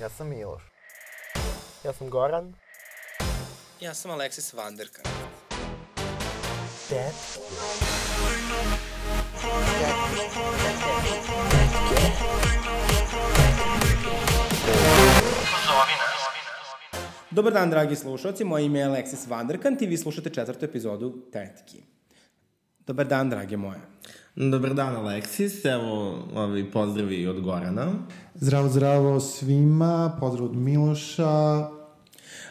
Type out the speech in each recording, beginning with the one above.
Ja sam Miloš. Ja sam Goran. Ja sam Aleksis Vanderka. Dad. Dobar dan, dragi slušalci, moje ime je Aleksis Vanderkant i vi slušate četvrtu epizodu Tetki. Dobar dan, drage moje. Dobar dan, Aleksis. Evo, ovi pozdravi od Gorana. Zdravo, zdravo svima, pozdrav od Miloša.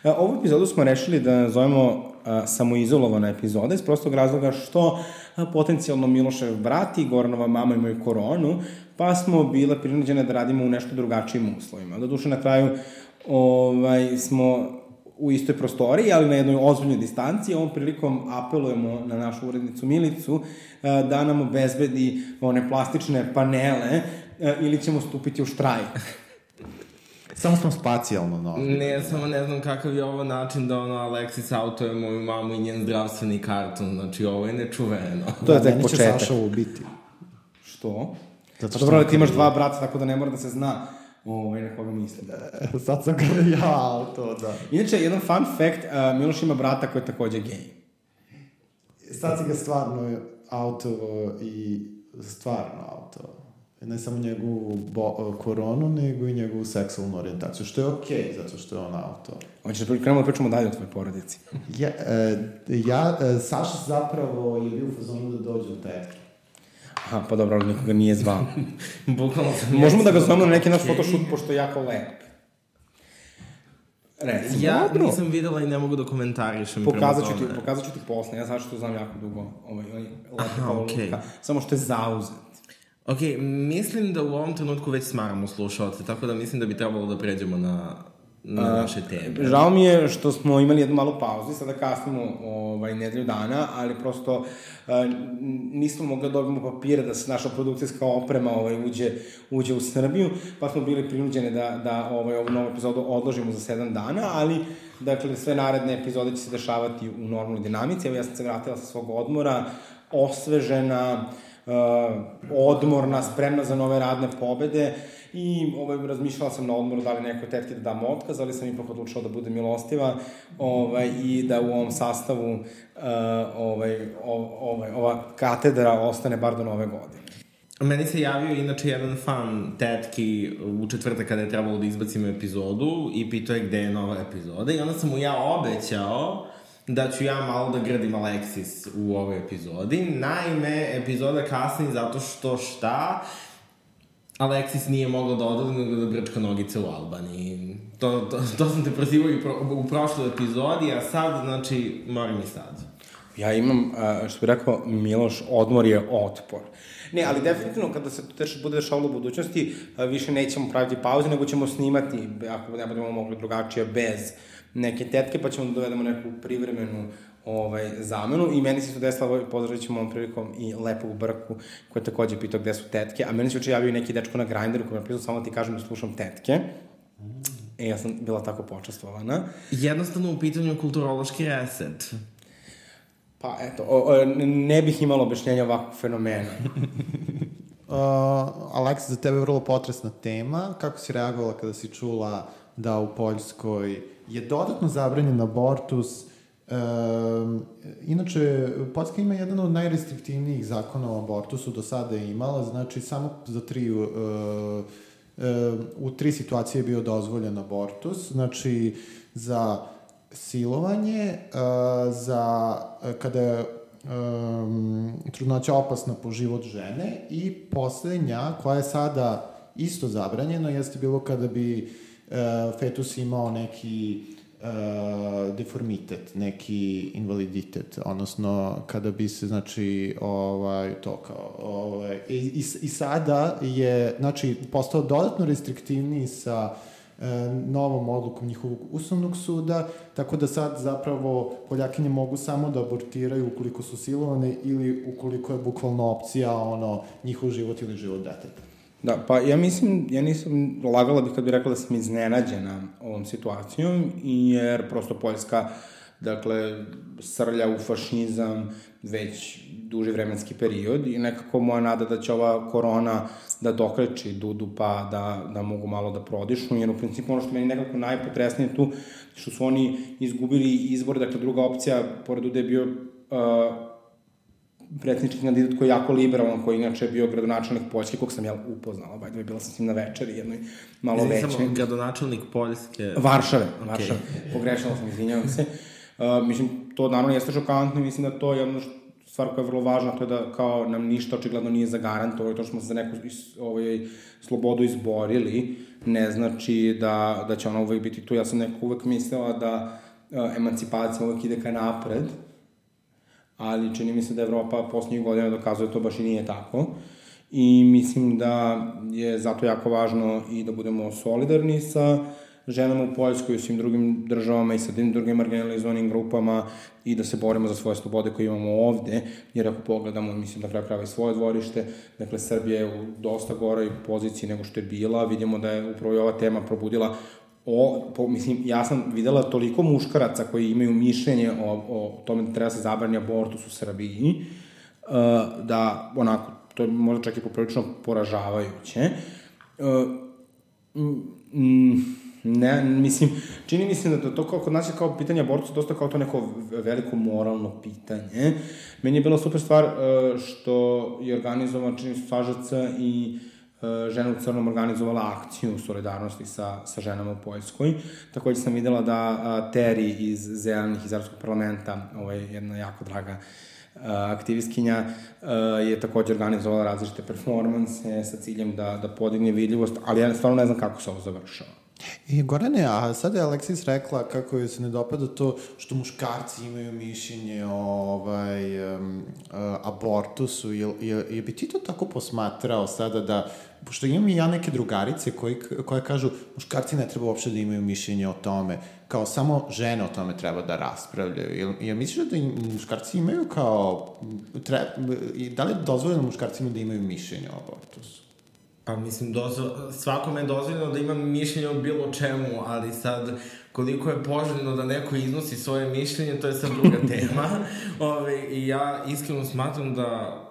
E, Ovu epizodu smo rešili da zovemo a, samoizolovana epizoda iz prostog razloga što a, potencijalno Milošev brat i Goranova mama imaju koronu, pa smo bile prinuđene da radimo u nešto drugačijim uslovima. Doduše, na kraju ovaj, smo u istoj prostoriji, ali na jednoj ozbiljnoj distanci. Ovom prilikom apelujemo na našu urednicu Milicu da nam obezbedi one plastične panele a, ili ćemo stupiti u štrajk. Samo smo spacijalno novi. Ne, samo ne znam kakav je ovo način da ono Aleksis autuje moju mamu i njen zdravstveni karton. Znači, ovo je nečuveno. To je tek Meni će početak. Saša ubiti. Što? Zato što Dobro, sam ti imaš dva brata, tako da ne mora da se zna ovaj, na koga misli. Sad sam kada ja, to da. Inače, jedan fun fact, uh, Miloš ima brata koji je takođe gej. Sad si ga stvarno auto i stvarno auto. Ne samo njegovu bo, koronu, nego i njegovu seksualnu orijentaciju, što je okej, okay, zato što je on auto. Hoćeš da krenemo da pričamo dalje o tvojoj porodici. Ja, e, ja e, Saša zapravo je bio u fazonu da dođe u tetke. Aha, pa dobro, ali nikoga nije zvao. Bukvalno sam... Možemo da ga zovemo na neki naš okej. photoshoot, pošto je jako lep. Recimo, Ja dobro. nisam videla i ne mogu da komentarišem Pokazat ću, ti, pokazat ću ti posle, ja znaš što znam jako dugo, ovaj, ovaj Aha, kao okej. lutka, samo što je zauzet. Ok, mislim da u ovom trenutku već smaramo slušalce, tako da mislim da bi trebalo da pređemo na, na naše teme. Žao mi je što smo imali jednu malu pauzu i sada kasnimo ovaj, nedelju dana, ali prosto uh, nismo mogli da dobijemo papire da se naša produkcijska oprema ovaj, uđe, uđe u Srbiju, pa smo bili prinuđeni da, da ovaj, ovu novu epizodu odložimo za 7 dana, ali dakle, sve naredne epizode će se dešavati u normalnoj dinamici. Evo ja sam se vratila sa svog odmora, osvežena, uh, odmorna, spremna za nove radne pobede i ovaj, razmišljala sam na odmoru da li nekoj tetki da dam otkaz, ali sam ipak odlučila da budem milostiva ovaj, i da u ovom sastavu uh, ovaj, ovaj, ova katedra ostane bar do nove godine. Meni se javio inače jedan fan tetki u četvrtak kada je trebalo da izbacimo epizodu i pitao je gde je nova epizoda i onda sam mu ja obećao da ću ja malo da grdim Alexis u ovoj epizodi. Naime, epizoda kasni zato što šta? Alexis nije mogao da odali nego da brčka nogice u Albaniji. To, to, to sam te prozivao i pro, u prošloj epizodi, a sad, znači, moram i sad. Ja imam, što bih rekao, Miloš, odmor je otpor. Ne, ali definitivno kada se teš, bude dešavalo u budućnosti, više nećemo praviti pauze, nego ćemo snimati, ako ne budemo mogli drugačije, bez neke tetke, pa ćemo da dovedemo neku privremenu ovaj, zamenu i meni se to desilo, ovaj, pozdravit ćemo ovom prilikom i lepog brku koji je takođe pitao gde su tetke, a meni se uče javio i neki dečko na Grindru koji me napisao samo da ti kažem da slušam tetke. E, ja sam bila tako počastvovana. Jednostavno u pitanju kulturološki reset. Pa eto, o, o, ne bih imalo objašnjenja ovakvog fenomena. Uh, Aleksa, za tebe je vrlo potresna tema. Kako si reagovala kada si čula da u Poljskoj je dodatno zabranjen abortus? Um, inače, Poljska ima jedan od najrestriktivnijih zakona o abortusu, do sada je imala, znači samo za tri, uh, uh, u tri situacije je bio dozvoljen abortus, znači za silovanje, uh, za uh, kada je um, trudnoća opasna po život žene i poslednja koja je sada isto zabranjena jeste bilo kada bi uh, fetus imao neki uh, deformitet, neki invaliditet, odnosno kada bi se, znači, ovaj, to kao, ovaj, i, i, i sada je, znači, postao dodatno restriktivniji sa e, novom odlukom njihovog ustavnog suda, tako da sad zapravo Poljakinje mogu samo da abortiraju ukoliko su silovane ili ukoliko je bukvalno opcija ono njihov život ili život deteta. Da, pa ja mislim, ja nisam lagala bih kad bih rekla da sam iznenađena ovom situacijom, jer prosto Poljska dakle, srlja u fašizam već duži vremenski period i nekako moja nada da će ova korona da dokreći Dudu pa da, da mogu malo da prodišu, jer u principu ono što meni nekako najpotresnije tu, što su oni izgubili izbor, dakle druga opcija, pored Dude je bio uh, predsjednički kandidat koji je jako liberalan, koji inače je bio gradonačelnik Poljske, kog sam ja upoznala, baj da bila sam s njim na večeri, jednoj malo veće. Nisam gradonačelnik Poljske. Varšave, okay. Varšave. Pogrešala sam, izvinjavam se. Uh, mislim, to naravno jeste šokantno mislim da to je jedno što stvar koja je vrlo važna, to je da kao nam ništa očigledno nije zagarantovano, to što smo se za neku ovaj, slobodu izborili, ne znači da, da će ona uvek biti tu. Ja sam neko uvek mislila da uh, emancipacija uvek ide ka napred, ali čini mi se da Evropa poslednjih godina dokazuje da to baš i nije tako. I mislim da je zato jako važno i da budemo solidarni sa ženama u Poljskoj i svim drugim državama i sa drugim marginalizovanim grupama i da se borimo za svoje slobode koje imamo ovde, jer ako pogledamo, mislim da kraj krava i svoje dvorište, dakle Srbija je u dosta goroj poziciji nego što je bila, vidimo da je upravo i ova tema probudila o, po, mislim, ja sam videla toliko muškaraca koji imaju mišljenje o, o tome da treba se zabrani abortus u Srbiji, uh, da, onako, to je možda čak i poprilično poražavajuće. Uh, mm, ne, mislim, čini mi se da to kao kod nas je kao pitanje abortusa dosta kao to neko veliko moralno pitanje. Meni je bila super stvar uh, što je organizovan čini su Sažaca i E, žena u crnom organizovala akciju solidarnosti sa, sa ženama u Poljskoj. Takođe sam videla da a, Teri iz Zelenih iz Arabskog parlamenta, ovo je jedna jako draga a, aktivistkinja, je takođe organizovala različite performanse sa ciljem da, da podigne vidljivost, ali ja stvarno ne znam kako se ovo završava. I Gorane, a sada je Aleksis rekla kako joj se ne dopada to što muškarci imaju mišljenje o ovaj, um, abortusu. Je, je, je bi ti to tako posmatrao sada da, pošto imam i ja neke drugarice koji, koje kažu muškarci ne treba uopšte da imaju mišljenje o tome, kao samo žene o tome treba da raspravljaju. Jel, jel misliš da im, muškarci imaju kao, treba, da li je dozvoljeno muškarcima da imaju mišljenje o abortusu? Pa mislim, dozvo, svakome je dozvoljeno da ima mišljenje o bilo čemu, ali sad koliko je poželjno da neko iznosi svoje mišljenje, to je sad druga tema. Ove, I ja iskreno smatram da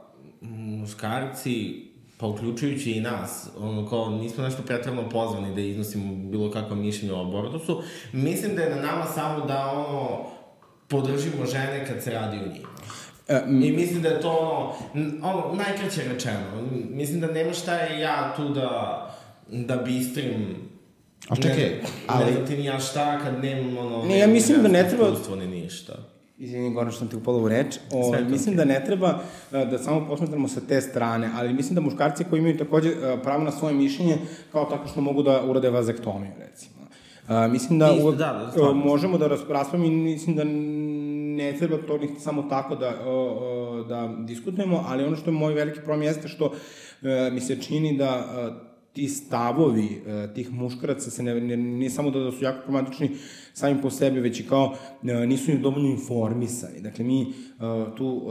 muškarci, pa uključujući i nas, ono kao nismo nešto pretredno pozvani da iznosimo bilo kakvo mišljenje o abortusu, mislim da je na nama samo da ono podržimo žene kad se radi o njima. E, I mislim da je to ono, ono, najkraće rečeno. Mislim da nema šta je ja tu da, da bistrim A čekaj, ne, ali... Ne znam ti ni ja šta kad nemam ono... Ne, ja mislim da ne treba... Ni ništa. Izvini, Goran, što sam ti upala u reč. O, mislim okay. da ne treba e, da samo posmetramo sa te strane, ali mislim da muškarci koji imaju takođe e, pravo na svoje mišljenje, kao tako što mogu da urade vazektomiju, recimo. Uh, mislim da, Isto, da, da možemo da raspravimo i mislim da ne treba to ni samo tako da, da diskutujemo, ali ono što je moj veliki problem jeste što e, mi se čini da e, ti stavovi e, tih muškaraca se ne, ne, ne samo da, da su jako problematični sami po sebi, već i kao nisu im dovoljno informisani. Dakle, mi tu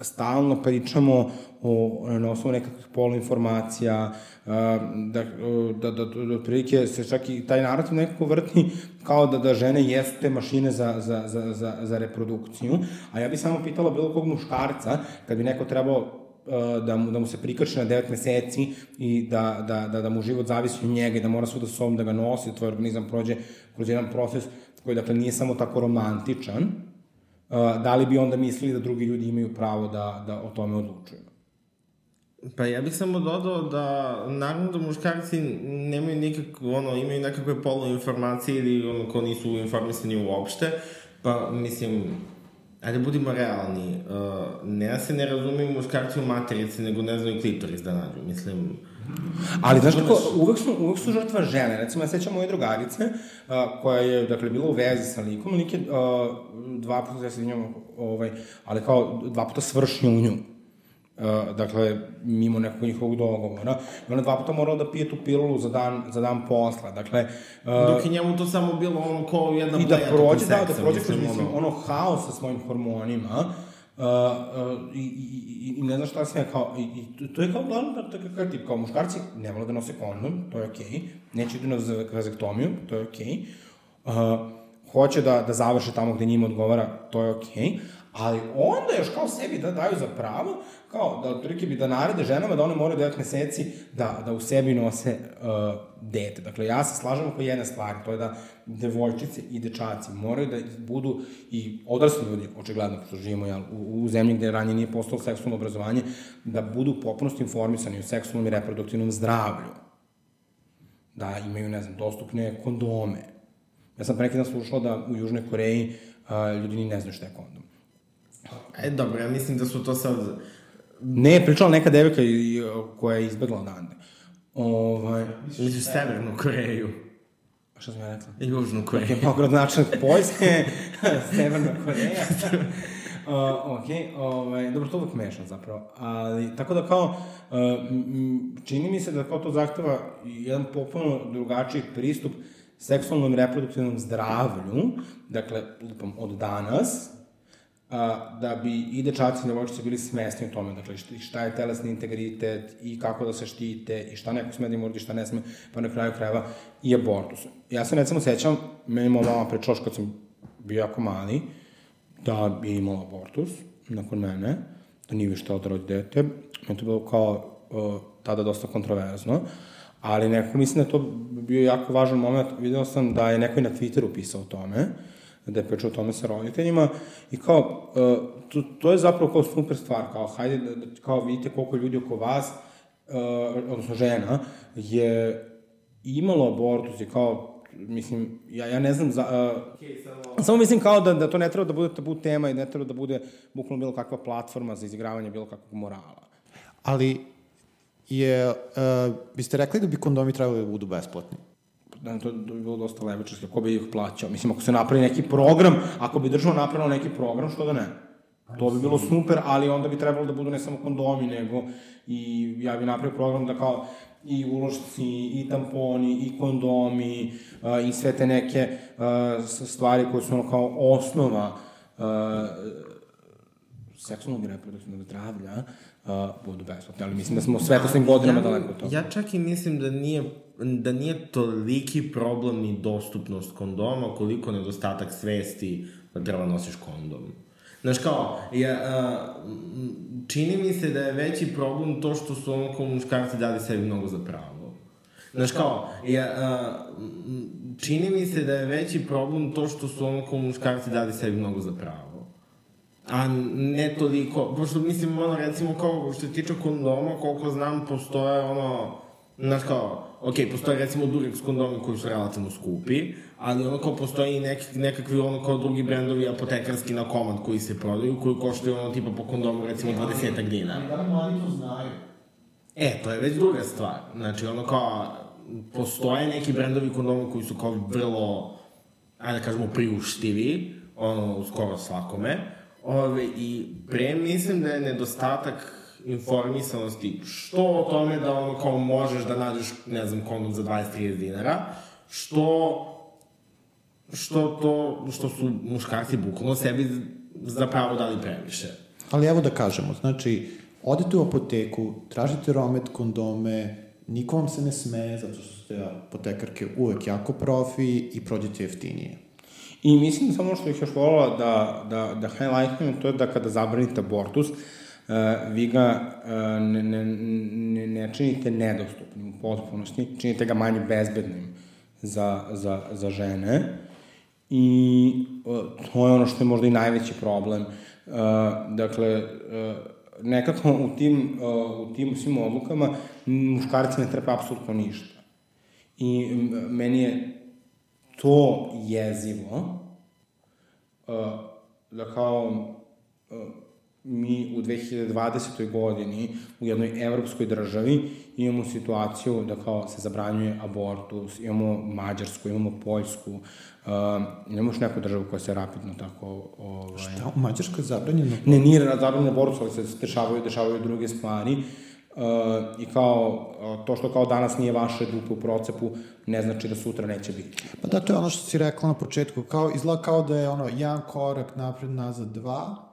stalno pričamo o, na osnovu nekakvih poluinformacija, da, da, da, da, da otprilike se čak i taj narativ nekako vrti kao da, da žene jesu te mašine za, za, za, za, za reprodukciju, a ja bih samo pitala bilo kog muškarca, kad bi neko trebao da mu, da mu se prikače na 9 meseci i da, da, da, da mu život zavisi od njega i da mora svuda sobom da ga nosi, tvoj organizam prođe kroz jedan proces koji dakle nije samo tako romantičan, da li bi onda mislili da drugi ljudi imaju pravo da, da o tome odlučuju? Pa ja bih samo dodao da, naravno da muškarci nemaju nikakve, ono, imaju nekakve poluinformacije ili ono, ko nisu informisani uopšte, pa mislim, ajde budimo realni, uh, ne da se ne razumiju muškarci u materici, nego ne znaju klitoris da nađu, mislim... Ali znaš kako, uvek su, uvek su žrtva žene. Recimo, ja sećam moje drugarice, uh, koja je, dakle, bila u vezi sa likom, lik je uh, dva puta, ja se njom, ovaj, ali kao dva puta svršnju u nju. Uh, dakle, mimo nekog njihovog dogovora. I ona dva puta morala da pije tu pilulu za dan, za dan posla. Dakle, uh, Dok je njemu to samo bilo ono kao jedna I da prođe, da, da prođe kroz, mislim, ono, haos sa svojim hormonima, Uh, uh, i, i, i ne znam šta sam ja kao, i, i to je kao glavno da, da, da, tip, kao muškarci ne vole da nose kondom, to je okej, okay. neće idu na vazektomiju, to je okej, okay. uh, hoće da, da završe tamo gde njima odgovara, to je okej, okay, ali onda još kao sebi da daju za pravo, kao da otprilike bi da narede ženama da one moraju 9 meseci da, da u sebi nose uh, dete. Dakle, ja se slažem oko jedne stvari, to je da devojčice i dečaci moraju da budu i odrasli ljudi, očigledno, što živimo jel, u, u zemlji gde ranije nije postalo seksualno obrazovanje, da budu popunosti informisani o seksualnom i reproduktivnom zdravlju. Da imaju, ne znam, dostupne kondome. Ja sam prekidan slušao da u Južnoj Koreji uh, ljudi ni ne znaju šta je kondom. E, dobro, ja mislim da su to sad... Ne, pričala neka devojka koja je izbegla odande. Ovaj... Misliš Severnu Koreju? A šta sam ja rekla? Južnu Koreju. Ok, pa gradonačelnik Poljske, Severna Koreja. Uh, ok, ovaj, dobro, to uvek mešam zapravo. Ali, tako da kao, uh, čini mi se da kao to zahteva jedan popuno drugačiji pristup seksualnom reproduktivnom zdravlju, dakle, lupam, od danas, a, da bi i dečaci i devojčice bili svesni o tome, dakle šta je telesni integritet i kako da se štite i šta neko sme da im uradi, šta ne sme, pa na kraju krajeva i abortus. Ja se recimo sećam, meni moja mama pričala kad sam bio jako mali, da je imala abortus nakon mene, da nije više da rodi dete. Meni to bilo kao tada dosta kontroverzno, ali neko mislim da to bio jako važan moment. Video sam da je neko i na Twitteru pisao o tome, da je pričao o tome sa roditeljima i kao, uh, to, to je zapravo kao super stvar, kao hajde, da, da, kao vidite koliko ljudi oko vas, uh, odnosno žena, je imalo abortus i kao, mislim, ja, ja ne znam za... Uh, okay, samo... samo mislim kao da, da to ne treba da bude tabu tema i ne treba da bude bukvalno bilo kakva platforma za izigravanje bilo kakvog morala. Ali je, uh, biste rekli da bi kondomi trebali da budu besplatni? Da to bi bilo dosta levičarski, ko bi ih plaćao. Mislim, ako se napravi neki program, ako bi država napravila neki program, što da ne? To bi bilo super, ali onda bi trebalo da budu ne samo kondomi, nego i ja bi napravio program da kao i ulošci, i tamponi, i kondomi, uh, i sve te neke uh, stvari koje su ono kao osnova uh, seksualnog i reproduktivnog zdravlja uh, budu besplatne. Ali mislim da smo svetosnim godinama ja, daleko od toga. Ja čak i mislim da nije da nije toliki problem ni dostupnost kondoma koliko nedostatak svesti da treba nosiš kondom. Znaš kao, ja, a, čini mi se da je veći problem to što su ono kao muškarci dali sebi mnogo za pravo. Znaš kao, ja, a, čini mi se da je veći problem to što su ono kao muškarci dali sebi mnogo za pravo. A ne toliko, pošto mislim, ono, recimo, kao što se tiče kondoma, koliko znam, postoje, ono, znaš kao, ok, postoje recimo Durex kondomi koji su relativno skupi, ali ono kao postoji i nek, nekakvi ono kao drugi brendovi apotekarski na komad koji se prodaju, koji koštaju ono tipa po kondomu recimo 20 dinara. Da li mladi to znaju? E, to je već druga stvar. Znači, ono kao, postoje neki brendovi kondomi koji su kao vrlo, ajde da kažemo, priuštivi, ono, skoro svakome, Ove, i pre mislim da je nedostatak informisanosti, što o tome da ono kao možeš da nađeš, ne znam, kondom za 20-30 dinara, što što to, što su muškarci bukvalno sebi zapravo dali previše. Ali evo da kažemo, znači, odete u apoteku, tražite romet, kondome, niko vam se ne smeje, zato što ste apotekarke uvek jako profi i prođete jeftinije. I mislim samo što ih još volila da, da, da highlightnujem, to je da kada zabranite abortus, uh, vi ga uh, ne, ne, ne, ne činite nedostupnim u potpunosti, činite ga manje bezbednim za, za, za žene i uh, to je ono što je možda i najveći problem. Dakle, nekako u tim, u tim svim odlukama muškarci ne treba apsolutno ništa. I meni je to jezivo, da kao mi u 2020. godini u jednoj evropskoj državi imamo situaciju da kao se zabranjuje abortus, imamo Mađarsku, imamo Poljsku, uh, imamo još neku državu koja se rapidno tako... Ovaj... Šta, u Mađarskoj je zabranjeno? Ne, nije zabranjeno abortus, ali se dešavaju, dešavaju druge stvari. Uh, I kao, uh, to što kao danas nije vaše dupe u procepu, ne znači da sutra neće biti. Pa da, to je ono što si rekla na početku, kao, izgleda kao da je ono, jedan korak napred, nazad, dva,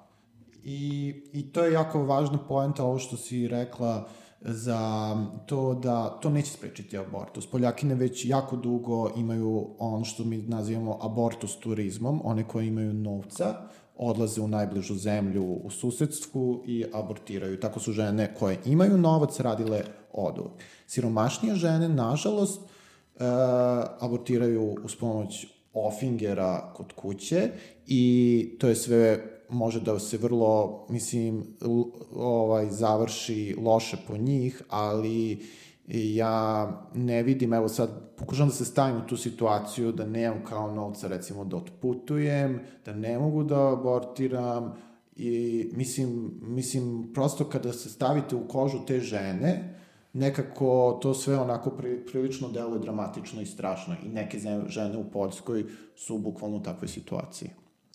I, I to je jako važna poenta, ovo što si rekla, za to da to neće sprečiti abortus. Poljakine već jako dugo imaju ono što mi nazivamo abortus turizmom, one koje imaju novca, odlaze u najbližu zemlju u susedstvu i abortiraju. Tako su žene koje imaju novac radile odu. Siromašnije žene, nažalost, e, abortiraju uz pomoć ofingera kod kuće i to je sve može da se vrlo, mislim, ovaj, završi loše po njih, ali ja ne vidim, evo sad, pokušam da se stavim u tu situaciju da nemam kao novca, recimo, da otputujem, da ne mogu da abortiram i mislim, mislim, prosto kada se stavite u kožu te žene, nekako to sve onako pri, prilično deluje dramatično i strašno i neke žene u Poljskoj su bukvalno u takvoj situaciji.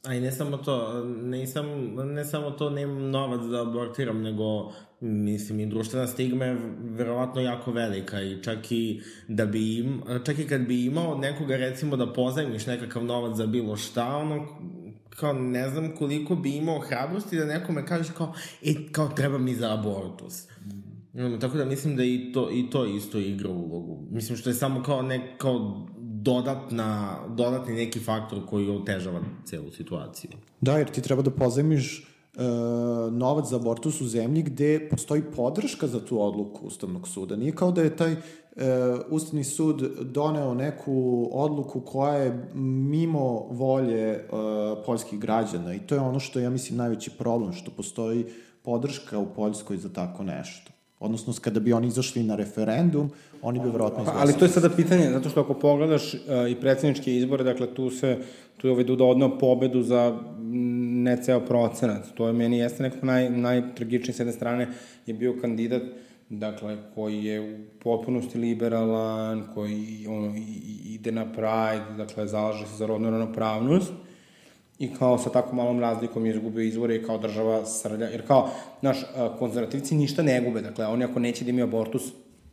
A i ne samo to, nisam, ne samo to nemam novac da abortiram, nego mislim i društvena stigma je verovatno jako velika i čak i da bi im, čak i kad bi imao nekoga recimo da pozajmiš nekakav novac za bilo šta, ono kao ne znam koliko bi imao hrabrosti da nekome kažeš kao, e, kao treba mi za abortus. Mm. Tako da mislim da i to, i to isto igra ulogu. Mislim što je samo kao, ne, kao dodatna, dodatni neki faktor koji otežava celu situaciju. Da, jer ti treba da pozajmiš e, novac za abortus u zemlji gde postoji podrška za tu odluku Ustavnog suda. Nije kao da je taj e, Ustavni sud doneo neku odluku koja je mimo volje e, poljskih građana i to je ono što je, ja mislim, najveći problem, što postoji podrška u Poljskoj za tako nešto. Odnosno, kada bi oni izašli na referendum, oni bi verovatno Pa, ali to je sada pitanje, zato što ako pogledaš uh, i predsjedničke izbore, dakle tu se, tu je ovaj Duda odneo pobedu za mm, ne ceo procenat. To je meni jeste nekako naj, najtragičniji s jedne strane je bio kandidat dakle, koji je u potpunosti liberalan, koji ono, i, ide na Pride, dakle, zalaže se za rodnu ravnopravnost i kao sa tako malom razlikom je izgubio izvore i kao država srlja, jer kao, znaš, konzervativci ništa ne gube, dakle, oni ako neće da imaju abortus,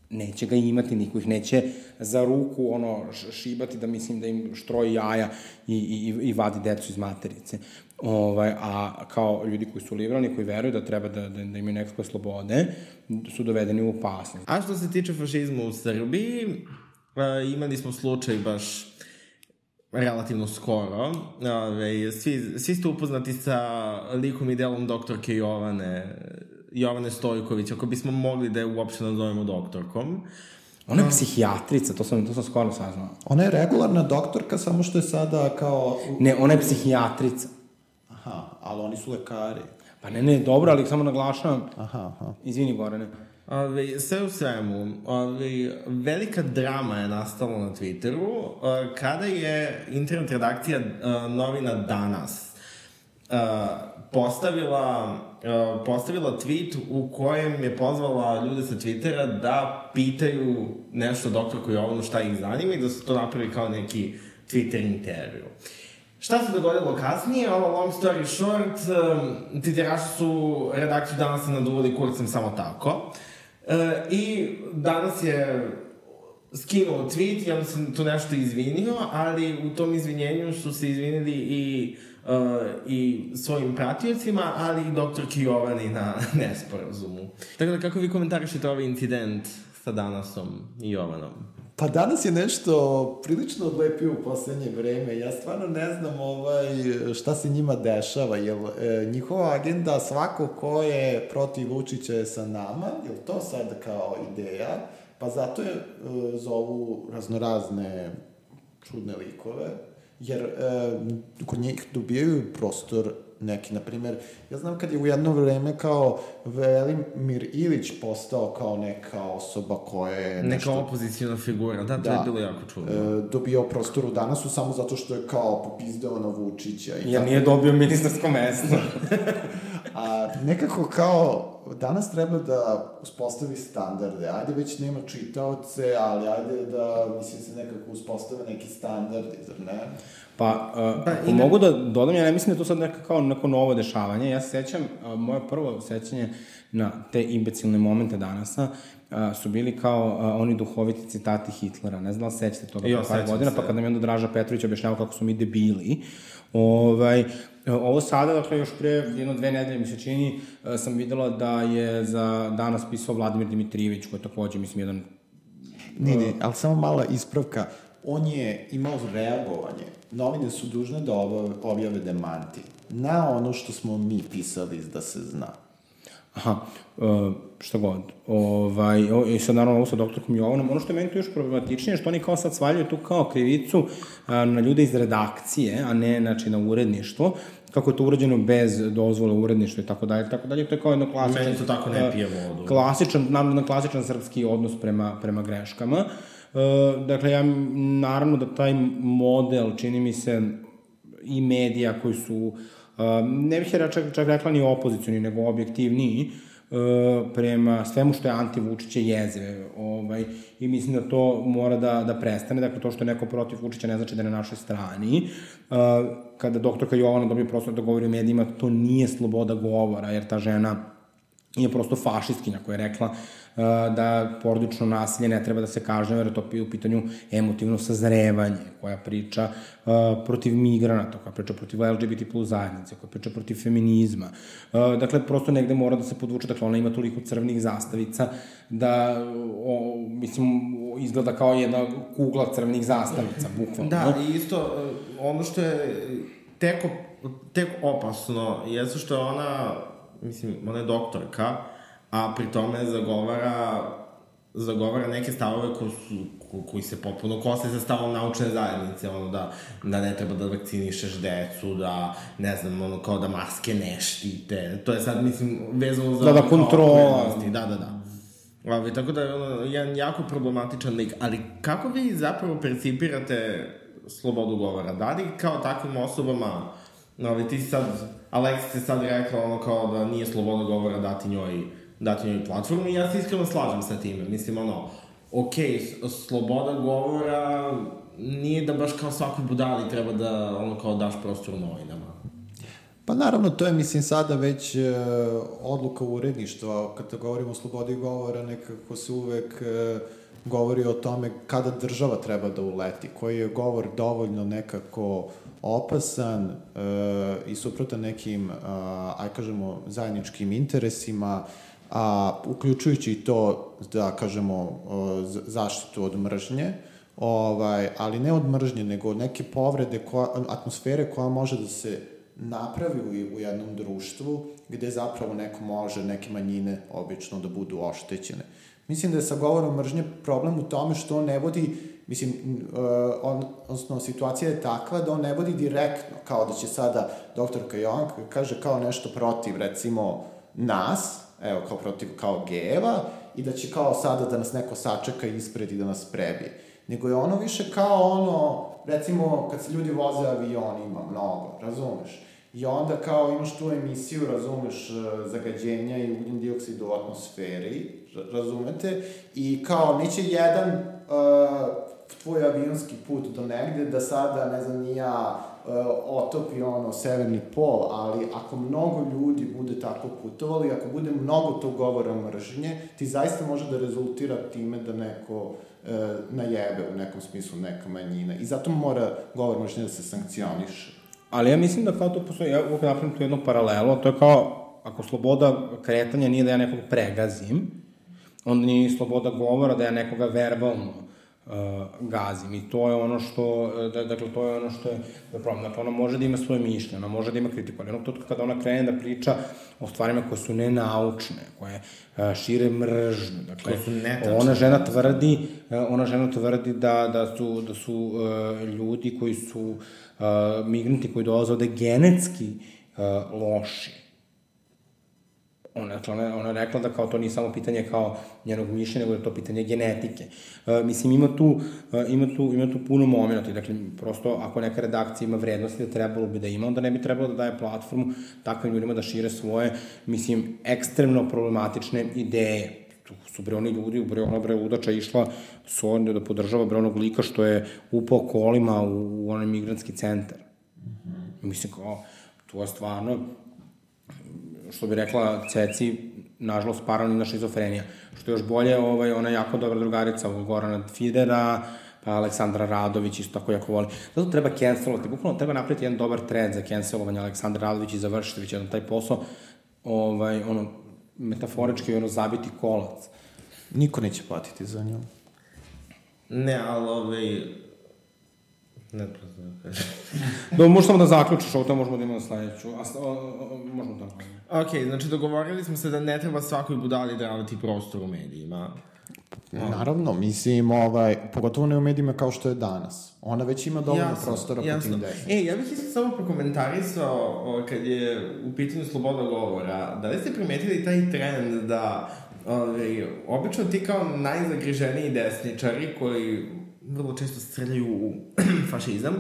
neće ga imati, niko ih neće za ruku ono šibati da mislim da im štroji jaja i, i, i vadi decu iz materice. Ovaj, a kao ljudi koji su liberalni, koji veruju da treba da, da, da imaju nekakve slobode, su dovedeni u opasnost. A što se tiče fašizma u Srbiji, imali smo slučaj baš relativno skoro. Ove, svi, svi ste upoznati sa likom i delom doktorke Jovane, Jovane Stojković, ako bismo mogli da je uopšte nazovemo doktorkom. Ona je psihijatrica, to sam, to sam skoro saznao. Ona je regularna doktorka, samo što je sada kao... Ne, ona je psihijatrica. Aha, ali oni su lekari. Pa ne, ne, dobro, ali samo naglašavam. Aha, aha. Izvini, Gorane. Ove, sve u svemu, ove, velika drama je nastala na Twitteru ove, kada je internet redakcija novina Danas postavila, postavila tweet u kojem je pozvala ljude sa Twittera da pitaju nešto doktorku Jovanu šta ih zanima i da su to napravili kao neki Twitter intervju. Šta se dogodilo kasnije? Ovo long story short, um, titiraši su redakciju danas naduvali kurcem samo tako. E, I danas je skinuo tweet i onda se tu nešto izvinio, ali u tom izvinjenju su se izvinili i, uh, i svojim pratiocima, ali i doktorki Jovani na nesporazumu. Tako da kako vi komentarišete ovaj incident sa Danasom i Jovanom? Pa danas je nešto prilično odlepio u poslednje vreme. Ja stvarno ne znam ovaj, šta se njima dešava. Jel e, njihova agenda svako ko je protiv Vučića je sa nama? Jel to sad kao ideja? Pa zato je e, zovu raznorazne čudne likove. Jer e, kod njih dobijaju prostor neki, na primer, ja znam kad je u jedno vreme kao Velimir Ilić postao kao neka osoba koja je Neka opozicijna figura, da, to Da. je bilo jako čudno. e, dobio prostor u danasu samo zato što je kao popizdeo na Vučića. I Ja tako. nije dobio ministarsko mesto. A nekako kao danas treba da uspostavi standarde. Ajde već nema čitaoce, ali ajde da, mislim, se nekako uspostave neki standardi, zar ne? Pa, uh, Pa, ako ima- mogu da dodam, ja ne mislim da je to sad neka kao neko novo dešavanje. Ja se sećam, uh, moje prvo sećanje na te imbecilne momente danasa a, su bili kao a, oni duhoviti citati Hitlera. Ne znam da li sećate toga Jo, par godina, se. pa kad nam je onda Draža Petrović objašnjavao kako su mi debili. Ovaj, ovo sada, dakle, još pre jedno dve nedelje mi se čini, a, sam videla da je za danas pisao Vladimir Dimitrijević, koji je takođe, mislim, jedan Ne, ne, ali samo mala ispravka. On je imao reagovanje. Novine su dužne da objave demanti na ono što smo mi pisali da se zna. Aha, uh, šta god. Ovaj, o, I sad naravno ovo sa doktorkom Jovanom. Ono što je meni tu još problematičnije je što oni kao sad svaljuju tu kao krivicu na ljude iz redakcije, a ne znači, na uredništvo kako je to urađeno bez dozvole uredništva i tako dalje, tako dalje, to je kao jedno klasično... Meni to tako ne a, pije vodu. Klasičan, nam na klasičan srpski odnos prema, prema greškama. E, dakle, ja naravno da taj model, čini mi se, i medija koji su, uh, ne bih je čak, čak rekla ni opozicioni, nego objektivniji, uh, prema svemu što je anti-Vučića jeze. Ovaj, I mislim da to mora da, da prestane. Dakle, to što je neko protiv Vučića ne znači da je na našoj strani. Uh, kada doktorka Jovana dobije prostor da govori u medijima, to nije sloboda govora, jer ta žena je prosto fašistkinja koja je rekla uh, da porodično nasilje ne treba da se kažnjava jer je to u pitanju emotivno sazrevanje, koja priča uh, protiv migranata, koja priča protiv LGBT plus zajednice, koja priča protiv feminizma. Uh, dakle, prosto negde mora da se podvuče, dakle, ona ima toliko crvenih zastavica da, o, mislim, izgleda kao jedna kugla crvenih zastavica, bukvalno. Da, i isto, ono što je tek, op- tek opasno, jesu što je ona, mislim, ona je doktorka, a pri tome zagovara zagovara neke stavove koji, su, ko, koji se potpuno kose sa stavom naučne zajednice, ono da, da ne treba da vakcinišeš decu, da, ne znam, ono kao da maske ne štite, to je sad, mislim, vezano za... Da, da, kontrola. Da, da, da. Ovi, tako da je ono, jedan jako problematičan lik. Ali kako vi zapravo percipirate slobodu govora? Da li kao takvim osobama, ovi, ti sad, Aleksa ti sad rekla ono kao da nije sloboda govora dati njoj, dati njoj platformu i ja se iskreno slažem sa time. Mislim, ono, ok, sloboda govora nije da baš kao svakoj budali treba da ono kao daš prostor novinama. Pa naravno, to je, mislim, sada već e, odluka uredništva. Kada govorimo o slobodi govora, nekako se uvek e, govori o tome kada država treba da uleti, koji je govor dovoljno nekako opasan e, i suprotan nekim, a, aj kažemo, zajedničkim interesima, a uključujući i to, da kažemo, z- zaštitu od mržnje, ovaj, ali ne od mržnje, nego od neke povrede, koja, atmosfere koja može da se napravi u, u jednom društvu gde zapravo neko može, neke manjine obično da budu oštećene. Mislim da je sa govorom mržnje problem u tome što on ne vodi, mislim, uh, on, odnosno situacija je takva da on ne vodi direktno, kao da će sada doktorka Jovan kaže kao nešto protiv, recimo, nas, evo, kao protiv, kao geva, i da će kao sada da nas neko sačeka ispred i da nas prebije. Nego je ono više kao ono, recimo, kad se ljudi voze avionima, mnogo, razumeš? I onda kao imaš tu emisiju, razumeš, e, zagađenja i ugljen dioksid u atmosferi, ra- razumete? I kao neće jedan uh, tvoj avionski put do negde da sada, ne znam, ni ja, uh, otopi ono severni pol, ali ako mnogo ljudi bude tako putovali, ako bude mnogo tog govora mržnje, ti zaista može da rezultira time da neko e, najebe u nekom smislu neka manjina. I zato mora govor mržnje da se sankcioniše. Ali ja mislim da kao to postoji, ja uvijek napravim tu jednu paralelu, to je kao, ako sloboda kretanja nije da ja nekog pregazim, onda nije ni sloboda govora da ja nekoga verbalno uh, gazim i to je ono što, da, dakle, to je ono što je, da problem. Dakle, ona može da ima svoje mišljenje, ona može da ima kritiku, ali onog trenutka kada ona krene da priča o stvarima koje su nenaučne, koje uh, šire mržnju, dakle, Koje su netačne. ona žena tvrdi, uh, ona žena tvrdi da, da su, da su uh, ljudi koji su uh, migranti koji dolaze ovde genetski uh, loši. Ona, dakle, ona, ona je rekla da kao to nije samo pitanje kao njenog mišljenja, nego da to pitanje genetike. Uh, mislim, ima tu, uh, ima tu, ima tu puno momenta. Dakle, prosto, ako neka redakcija ima vrednosti da trebalo bi da ima, onda ne bi trebalo da daje platformu takvim ljudima da šire svoje, mislim, ekstremno problematične ideje tu su bre oni ljudi, bre ona bre ludača išla sonde da podržava bre onog lika što je upao kolima u, u onaj migrantski centar. Mislim kao, to je stvarno, što bi rekla Ceci, nažalost, paralelna šizofrenija. Što je još bolje, ovaj, ona je jako dobra drugarica ovog Gorana Fidera, pa Aleksandra Radović isto tako jako voli. Zato treba cancelovati, bukvalno treba napraviti jedan dobar trend za cancelovanje Aleksandra Radović i završiti već jedan taj posao, ovaj, ono, metaforički, ono, zabiti kolac. Niko neće platiti za nju. Ne, ali ovaj... Ne. Da, možeš samo da zaključiš ovo, to možemo da imamo sledeću. A, o, o, možemo tako. ok, znači dogovorili smo se da ne treba svakoj budali davati prostor u medijima. Naravno, mislim, ovaj, pogotovo ne u medijima kao što je danas. Ona već ima dovoljno prostora po tim desnim. E, ja bih isto samo prokomentarisao o, kad je u pitanju sloboda govora. Da li ste primetili taj trend da ovaj, obično ti kao najzagriženiji desničari koji vrlo često streljaju u fašizam,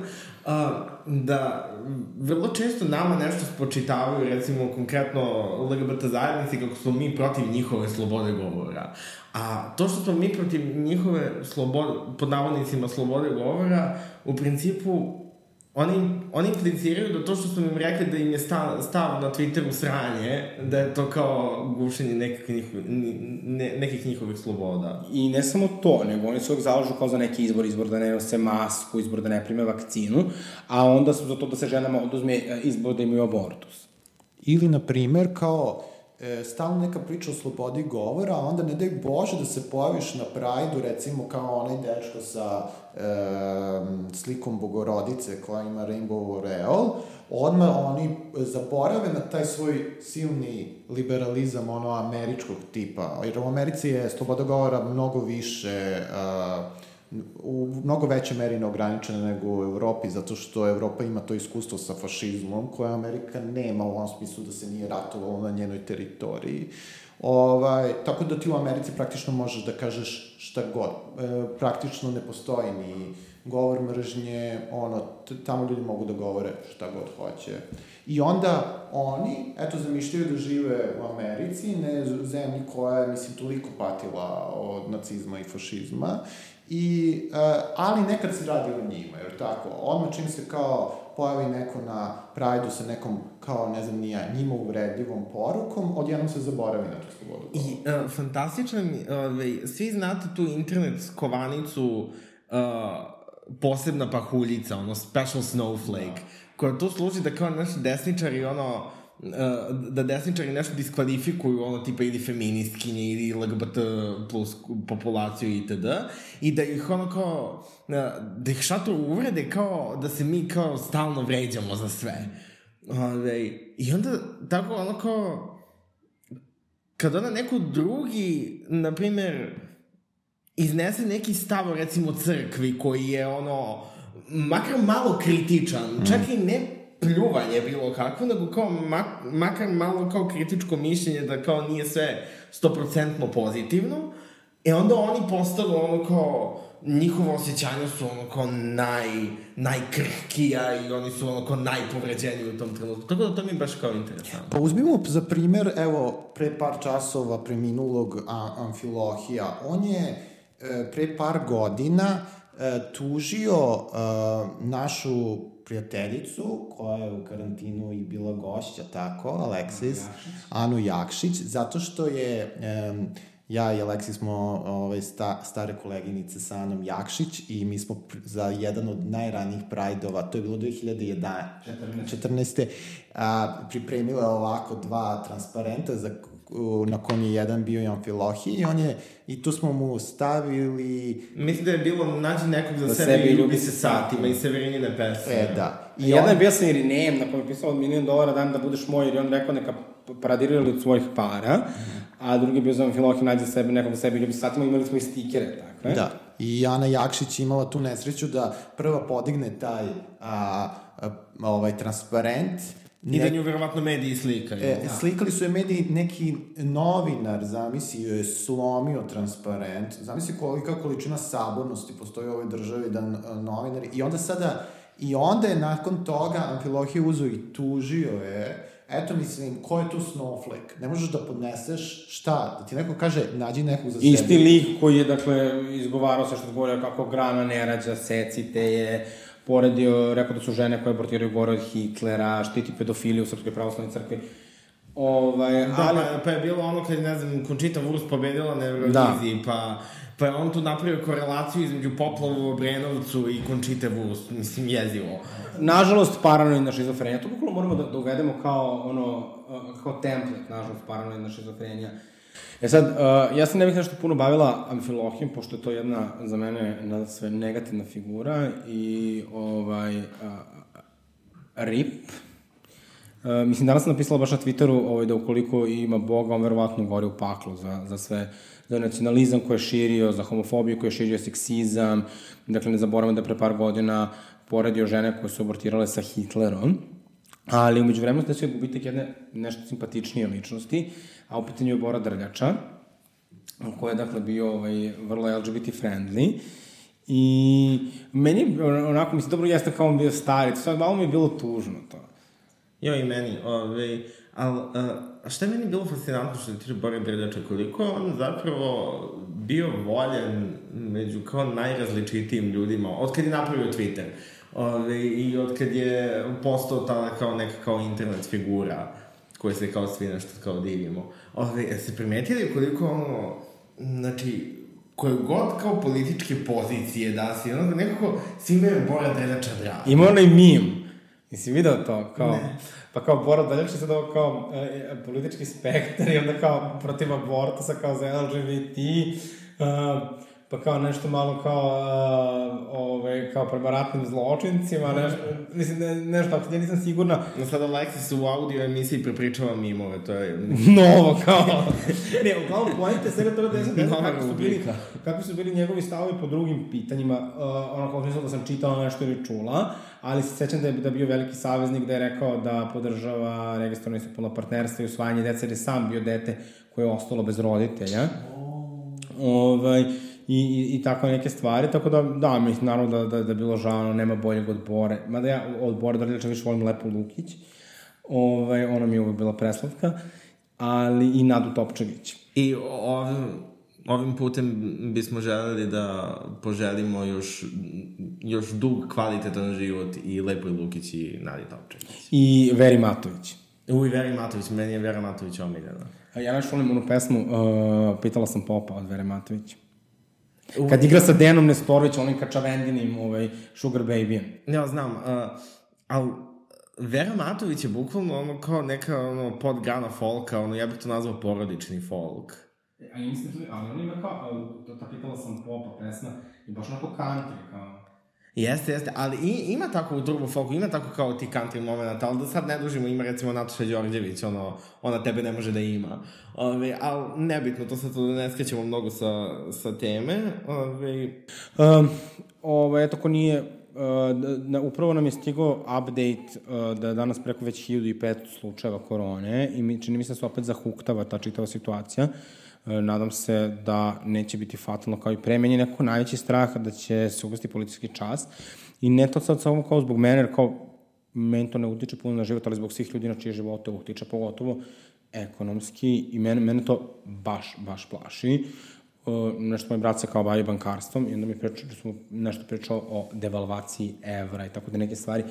a, da vrlo često nama nešto spočitavaju, recimo konkretno LGBT zajednici, kako smo mi protiv njihove slobode govora. A to što smo mi protiv njihove slobode, pod navodnicima slobode govora, u principu oni, oni impliciraju da to što su im rekli da im je stav, stav na Twitteru sranje, da je to kao gušenje nekih, njihov, ne, nekih njihovih sloboda. I ne samo to, nego oni se uvijek zalažu kao za neki izbor, izbor da ne nose masku, izbor da ne prime vakcinu, a onda su za to da se ženama oduzme e, izbor da imaju abortus. Ili, na primer, kao e, stalno neka priča o slobodi govora, a onda ne daj Bože da se pojaviš na Prajdu, recimo kao onaj dečko sa e, slikom Bogorodice koja ima Rainbow Aureole, odmah oni zaborave na taj svoj silni liberalizam, ono, američkog tipa. Jer u Americi je sloboda govora mnogo više... Uh, u mnogo veće meri neograničena nego u Evropi, zato što Evropa ima to iskustvo sa fašizmom, koje Amerika nema u ovom smislu da se nije ratovalo na njenoj teritoriji. Ovaj, tako da ti u Americi praktično možeš da kažeš šta god. E, praktično ne postoji ni govor mržnje, ono, tamo ljudi mogu da govore šta god hoće. I onda oni, eto, zamišljaju da žive u Americi, ne zemlji koja je, mislim, toliko patila od nacizma i fašizma, I, uh, ali nekad se radi o njima, jer tako, odmah čim se kao pojavi neko na Prajdu sa nekom, kao, ne znam, nija, njima uvredljivom porukom, odjednom se zaboravi na tu slobodu. I uh, fantastičan, uh, svi znate tu internet kovanicu uh, posebna pahuljica, ono, special snowflake, da. koja tu služi da kao naši desničari, ono, da desničari nešto diskvalifikuju, ono, tipa ili feministkinje ili LGBT plus populaciju itd. I da ih ono kao, da ih šatru uvrede kao da se mi kao stalno vređamo za sve. Ove, I onda tako ono kao, kad ona neko drugi, na primer, iznese neki stav, recimo, crkvi koji je ono, makar malo kritičan, čak i ne pljuvanje bilo kakvo, nego kao mak, makar malo kao kritičko mišljenje da kao nije sve stoprocentno pozitivno, e onda oni postanu ono kao njihovo osjećanja su ono kao naj, najkrhkija i oni su ono kao najpovređeniji u tom trenutku. Tako da to mi je baš kao interesantno. Pa uzmimo za primer, evo, pre par časova preminulog Amfilohija. On je pre par godina e, tužio e, našu prijateljicu koja je u karantinu i bila gošća, tako, Aleksis, Anu Jakšić, zato što je... Ja i Aleksi smo ovaj, sta, stare koleginice sa Anom Jakšić i mi smo za jedan od najranijih prajdova, to je bilo 2011. 14. 14. A, pripremile ovako dva transparenta za na kom je jedan bio i Amfilohi i on je, i tu smo mu stavili... Mislim da je bilo nađi nekog za, za sebe, sebe i ljubi se satima i Severinjine pesme. E, da. I jedan on... je bio sa Irinejem na kojem je pisao od milijon dolara dan da budeš moj, jer je on rekao neka paradirali od svojih para, a drugi je bio za Amfilohi nađe sebe nekog za sebe i ljubi se satima, imali smo i stikere, tako Da. I Ana Jakšić imala tu nesreću da prva podigne taj a, a, ovaj transparent I da nju verovatno mediji slikaju. E, da. Slikali su je mediji, neki novinar, zamisli, je slomio transparent, zamisli kolika količina sabornosti postoji u ovoj državi da novinari, i onda sada, i onda je nakon toga Amfilohije uzo i tužio je, eto mislim, ko je tu snowflake? Ne možeš da podneseš šta? Da ti neko kaže, nađi nekog za sebe. Isti lik koji je, dakle, izgovarao se što govorio kako grana ne rađa, secite je, poredio, rekao da su žene koje abortiraju gore od Hitlera, štiti pedofiliju u Srpskoj pravoslavnoj crkvi. Ovaj, Da, ali... pa, pa je bilo ono kad, ne znam, Conchita Wurst pobedila na Euroviziji, da. pa, pa je on tu napravio korelaciju između poplavu u Obrenovcu i Conchita Wurst, mislim, jezivo. Nažalost, paranoidna šizofrenija, to bukvalno moramo da, da uvedemo kao, ono, uh, kao template, nažalost, paranoidna šizofrenija. E sad, uh, ja se ne bih nešto puno bavila Amfilohijem, pošto je to jedna, za mene, na sve negativna figura i, ovaj, uh, RIP, Uh, mislim, danas sam napisala baš na Twitteru ovaj, da ukoliko ima Boga, on verovatno gori u paklu za, za sve, za nacionalizam koji je širio, za homofobiju koji je širio, seksizam. Dakle, ne zaboravamo da pre par godina poredio žene koje su abortirale sa Hitlerom. Ali umeđu vremenu da se gubitak jedne nešto simpatičnije ličnosti, a u pitanju je Bora Drljača, koji je dakle bio ovaj, vrlo LGBT friendly. I meni, onako, mislim, dobro jeste kao on bio stari, to malo mi je bilo tužno to. Jo, i meni, ovaj, ali, a šta je meni bilo fascinantno što se tiče Bore Drljača, koliko je on zapravo bio voljen među kao najrazličitijim ljudima, od kad je napravio Twitter, ove, i od kad je postao ta kao neka kao internet figura, koje se kao svi nešto kao divimo. Ove, se primetili koliko ono, znači, koje god kao političke pozicije da si, ono, nekako svima je Bora Drljača draga. Ima onaj meme, Nisi video to? Kao, ne. Pa kao Bora Daljač je sad ovo kao e, politički spektar i onda kao protiv abortusa, kao za LGBT, uh, pa kao nešto malo kao, uh, ove, kao prema ratnim zločincima, nešto, mislim, ne, nešto, ako ja nisam sigurna. No sad Alexis u audio emisiji prepričava mimove, to je... Novo, kao. ne, uglavnom, pojente svega toga da je sad kako su bili, kako su bili njegovi stavovi po drugim pitanjima, uh, ono kao mislim da sam čitala nešto ili čula, ali se sećam da je da bio veliki saveznik da je rekao da podržava registrovano istopuno partnerstvo i usvajanje dece, jer je sam bio dete koje je ostalo bez roditelja. Oh. Ovaj, i, i, i tako neke stvari, tako da, da, mislim, naravno da, da, da bilo žao, nema boljeg od Bore, mada ja od Bore Drljača više volim Lepo Lukić, ovaj, ona mi je uvek bila preslavka, ali i Nadu Topčević. I ovim, ovim putem bismo želeli da poželimo još, još dug, kvalitetan život i Lepoj Lukić i Nadi Topčević. I Veri Matović. U, i Veri Matović, meni je Vera Matović omiljena. Ja nešto volim onu pesmu, uh, pitala sam Popa od Vere Matović. Kad igra sa Denom Nestorović, onim kačavendinim, ovaj, Sugar Baby-em. Ja, znam, uh, ali Vera Matović je bukvalno ono kao neka ono, podgrana folka, ono, ja bih to nazvao porodični folk. A ja mislim, ali on ima kao, to ta pitala sam popa pesma, i baš onako country, kao... Jeste, jeste, ali i, ima tako u turbo folku, ima tako kao ti country momenta, ali da sad ne dužimo, ima recimo Nataša Đorđević, ono, ona tebe ne može da ima. Ove, ali nebitno, to sad da ne skrećemo mnogo sa, sa teme. Ove... Um, ovo, eto, ko nije, uh, da, upravo nam je stigao update uh, da je danas preko već 1500 slučajeva korone i mi, čini mi se da se opet zahuktava ta čitava situacija. Uh, E, nadam se da neće biti fatalno kao i pre. Meni je neko najveći strah da će se uvesti policijski čas i ne to sad samo kao zbog mene, jer kao meni to ne utiče puno na život, ali zbog svih ljudi na čije živote utiče pogotovo ekonomski i mene, mene to baš, baš plaši. Uh, nešto moj brat se kao bavi bankarstvom i onda mi priča, smo nešto pričao o devalvaciji evra i tako da neke stvari uh,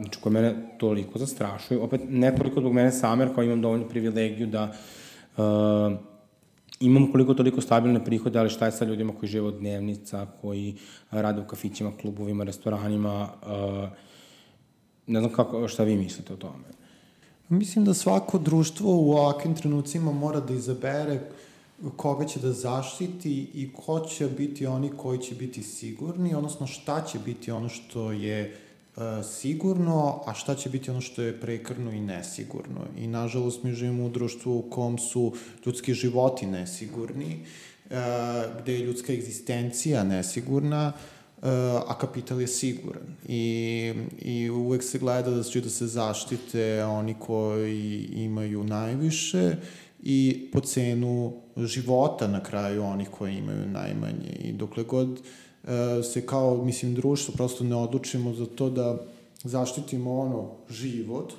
znači koje mene toliko zastrašuju. Opet ne toliko zbog mene same, jer kao imam dovoljnu privilegiju da uh, imamo koliko toliko stabilne prihode, ali šta je sa ljudima koji žive od dnevnica, koji rade u kafićima, klubovima, restoranima, uh, ne znam kako, šta vi mislite o tome? Mislim da svako društvo u ovakvim trenucima mora da izabere koga će da zaštiti i ko će biti oni koji će biti sigurni, odnosno šta će biti ono što je E, sigurno, a šta će biti ono što je prekarno i nesigurno. I nažalost mi živimo u društvu u kom su ljudski životi nesigurni, e, gde je ljudska egzistencija nesigurna, e, a kapital je siguran. I, I uvek se gleda da će da se zaštite oni koji imaju najviše i po cenu života na kraju onih koji imaju najmanje. I dokle god uh, E, se kao, mislim, društvo prosto ne odlučimo za to da zaštitimo ono život,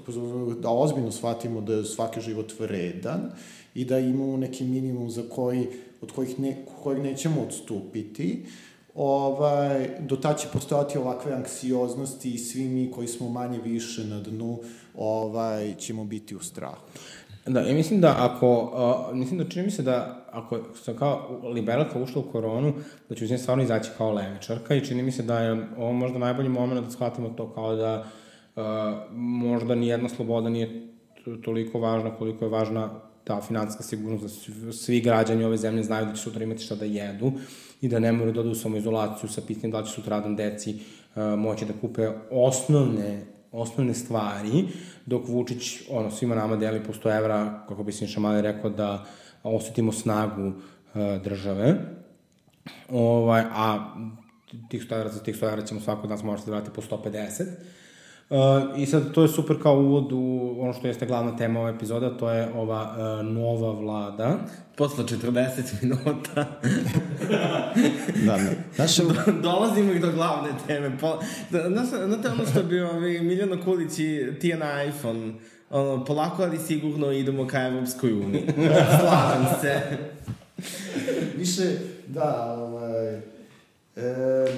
da ozbiljno shvatimo da je svaki život vredan i da imamo neki minimum za koji, od kojih ne, kojeg nećemo odstupiti, ovaj, do ta će postojati ovakve anksioznosti i svi mi koji smo manje više na dnu ovaj, ćemo biti u strahu. Da, ja mislim da ako, uh, mislim da čini mi se da ako sam kao liberalka ušla u koronu, da ću iz nje stvarno izaći kao levičarka i čini mi se da je ovo možda najbolji moment da shvatimo to kao da uh, možda nijedna sloboda nije toliko važna koliko je važna ta financijska sigurnost da svi, građani ove zemlje znaju da će sutra imati šta da jedu i da ne moraju da odu u samoizolaciju sa pitanjem da će sutra radan deci uh, moći da kupe osnovne osnovne stvari, dok Vučić ono, svima nama deli po 100 evra, kako bi Sinša Mali rekao, da osetimo snagu uh, države. Ovaj, a tih 100 evra za tih 100 evra ćemo svako od nas morati da vrati po 150. Uh, I sad to je super kao uvod u ono što jeste glavna tema ove epizoda, to je ova uh, nova vlada. Posle 40 minuta Da, da. Znaš, dolazimo i do glavne teme. Po, da, znaš, znate ono što bi ovaj, Miljana Kulić i Tijana iPhone ono, polako ali sigurno idemo ka Evropskoj uniji. Slažem se. više, da, ovaj, e,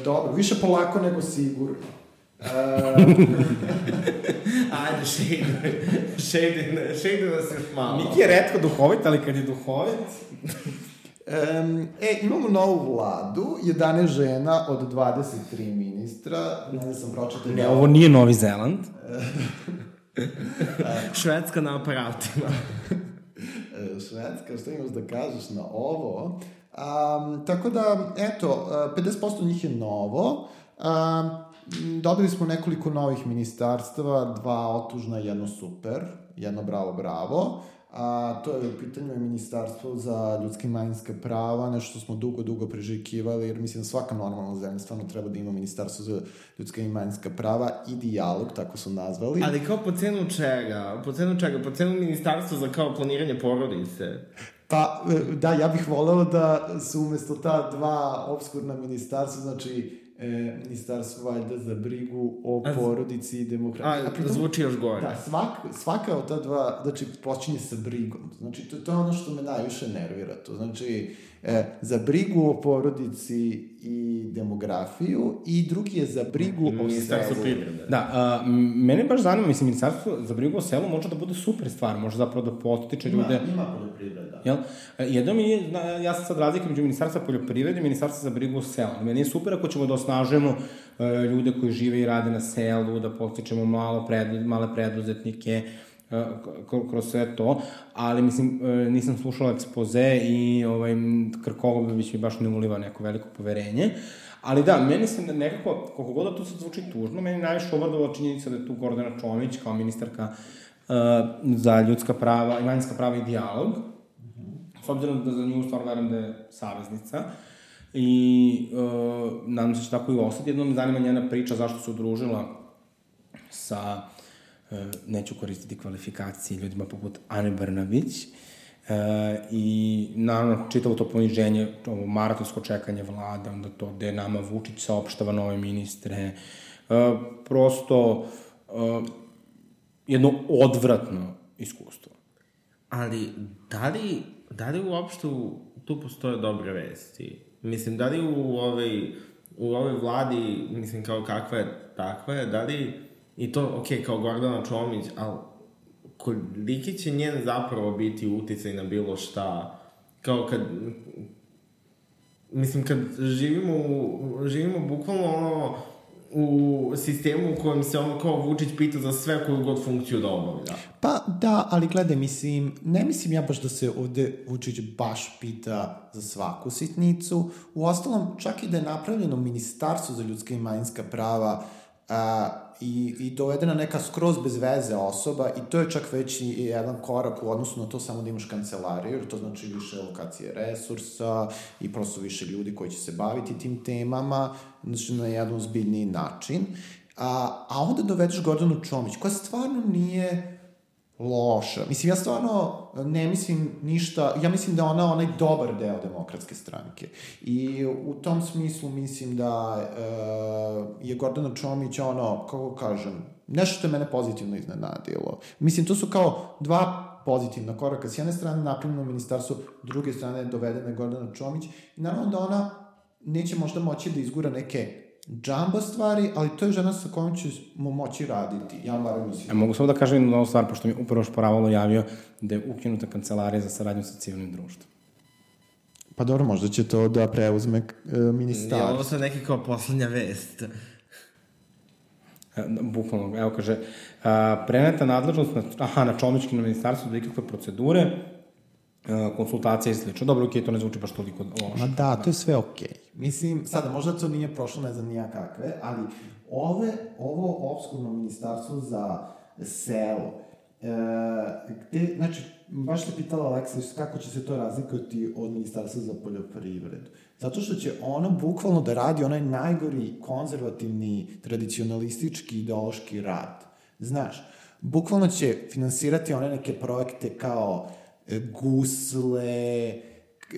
dobro, više polako nego sigurno. E, Ajde, šejde, šejde, šejde nas još malo. Miki je redko duhovit, ali kad je duhovit... Um, e, imamo novu vladu, 11 žena od 23 ministra. Ne sam pročitao. Ne, ovo nije Novi Zeland. Švedska na aparatima. E, Švedska, šta imaš da kažeš na ovo? Um, tako da, eto, e, 50% njih je novo. Um, dobili smo nekoliko novih ministarstava, dva otužna, jedno super, jedno bravo, bravo. A, to je u pitanju je ministarstvo za ljudske i manjinska prava, nešto smo dugo, dugo prežekivali, jer mislim da svaka normalna zemlja stvarno treba da ima ministarstvo za ljudska i manjinska prava i dijalog, tako su nazvali. Ali kao po cenu čega? Po cenu čega? Po cenu ministarstva za kao planiranje porodice? Pa, e, da, ja bih voleo da su umesto ta dva obskurna ministarstva, znači e, ministarstvo valjda za brigu o A, porodici i demokratiji. A, a zvuči još gore. Da, svak, svaka od ta dva, znači, počinje sa brigom. Znači, to, to je ono što me najviše nervira. To znači, e, za brigu o porodici i demografiju i drugi je za brigu o Ministarstvo selu. privrede. Da, a, mene baš zanima, mislim, ministarstvo za brigu o selu može da bude super stvar, može zapravo da potiče ljude. Ima, ima poljoprivreda. Jel? E, Jedno mi je, ja sam sad razlika među ministarstva poljoprivrede i ministarstva za brigu o selu. Meni je super ako ćemo da osnažujemo e, ljude koji žive i rade na selu, da postičemo malo predu, male preduzetnike, e, kroz sve to, ali mislim, nisam slušala ekspoze i ovaj, Krkogović mi baš ne uliva neko veliko poverenje, Ali da, meni se nekako, koliko god da to sad zvuči tužno, meni najviše obradovala činjenica da je tu Gordana Čomić kao ministarka uh, za ljudska prava, i manjinska prava i dijalog, obzirom da za nju stvarno verujem da je saveznica. I uh, nadam se da će tako i ostati. Jedno me zanima njena priča zašto se udružila sa, uh, neću koristiti kvalifikacije, ljudima poput Ane Brnabić. E, I naravno čitavo to poniženje, ovo maratonsko čekanje vlade, onda to gde nama Vučić saopštava nove ministre, e, prosto e, jedno odvratno iskustvo. Ali, da li, da li uopšte tu postoje dobre vesti? Mislim, da li u ovoj, u ovoj vladi, mislim, kao kakva je, takva je, da li, i to, ok, kao Gordana Čomić, ali koliki će njen zapravo biti uticaj na bilo šta? Kao kad, mislim, kad živimo, u, živimo bukvalno ono, u sistemu u kojem se ono kao Vučić pita za sve koju god funkciju da obavlja. Pa da, ali gledaj, mislim, ne mislim ja baš da se ovde Vučić baš pita za svaku sitnicu. U ostalom, čak i da je napravljeno ministarstvo za ljudska i manjinska prava a, i, i dovedena neka skroz bez veze osoba i to je čak već i jedan korak u odnosu na to samo da imaš kancelariju, jer to znači više lokacije resursa i prosto više ljudi koji će se baviti tim temama, znači na jedan zbiljniji način. A, a onda dovedeš Gordanu Čomić, koja stvarno nije loša. Mislim, ja stvarno ne mislim ništa, ja mislim da ona onaj dobar deo demokratske stranke. I u tom smislu mislim da e, je Gordana Čomić ono, kako kažem, nešto što je mene pozitivno iznenadilo. Mislim, to su kao dva pozitivna koraka. S jedne strane napravljeno ministarstvo, s druge strane dovedena je Gordana Čomić. I naravno da ona neće možda moći da izgura neke džamba stvari, ali to je žena sa kojom ćemo moći raditi. Ja barem E, mislim. mogu samo da kažem jednu novu stvar, pošto mi upravo šporavalo javio da je ukinuta kancelarija za saradnju sa civilnim društvom. Pa dobro, možda će to da preuzme e, Je ovo ministarstvo. sad neki kao poslednja vest. E, Bukvalno, evo kaže, a, preneta nadležnost na, aha, na čomički na ministarstvo da ikakve procedure, konsultacije i slično. Dobro, okej, to ne zvuči baš toliko loše. Ma da, to je sve okej. Mislim, sada, možda to nije prošlo, ne znam nija kakve, ali ove, ovo obskurno ministarstvo za selo, e, gde, znači, baš te pitala Aleksa kako će se to razlikovati od ministarstva za poljoprivredu. Zato što će ono bukvalno da radi onaj najgori konzervativni, tradicionalistički, ideološki rad. Znaš, bukvalno će finansirati one neke projekte kao e, gusle,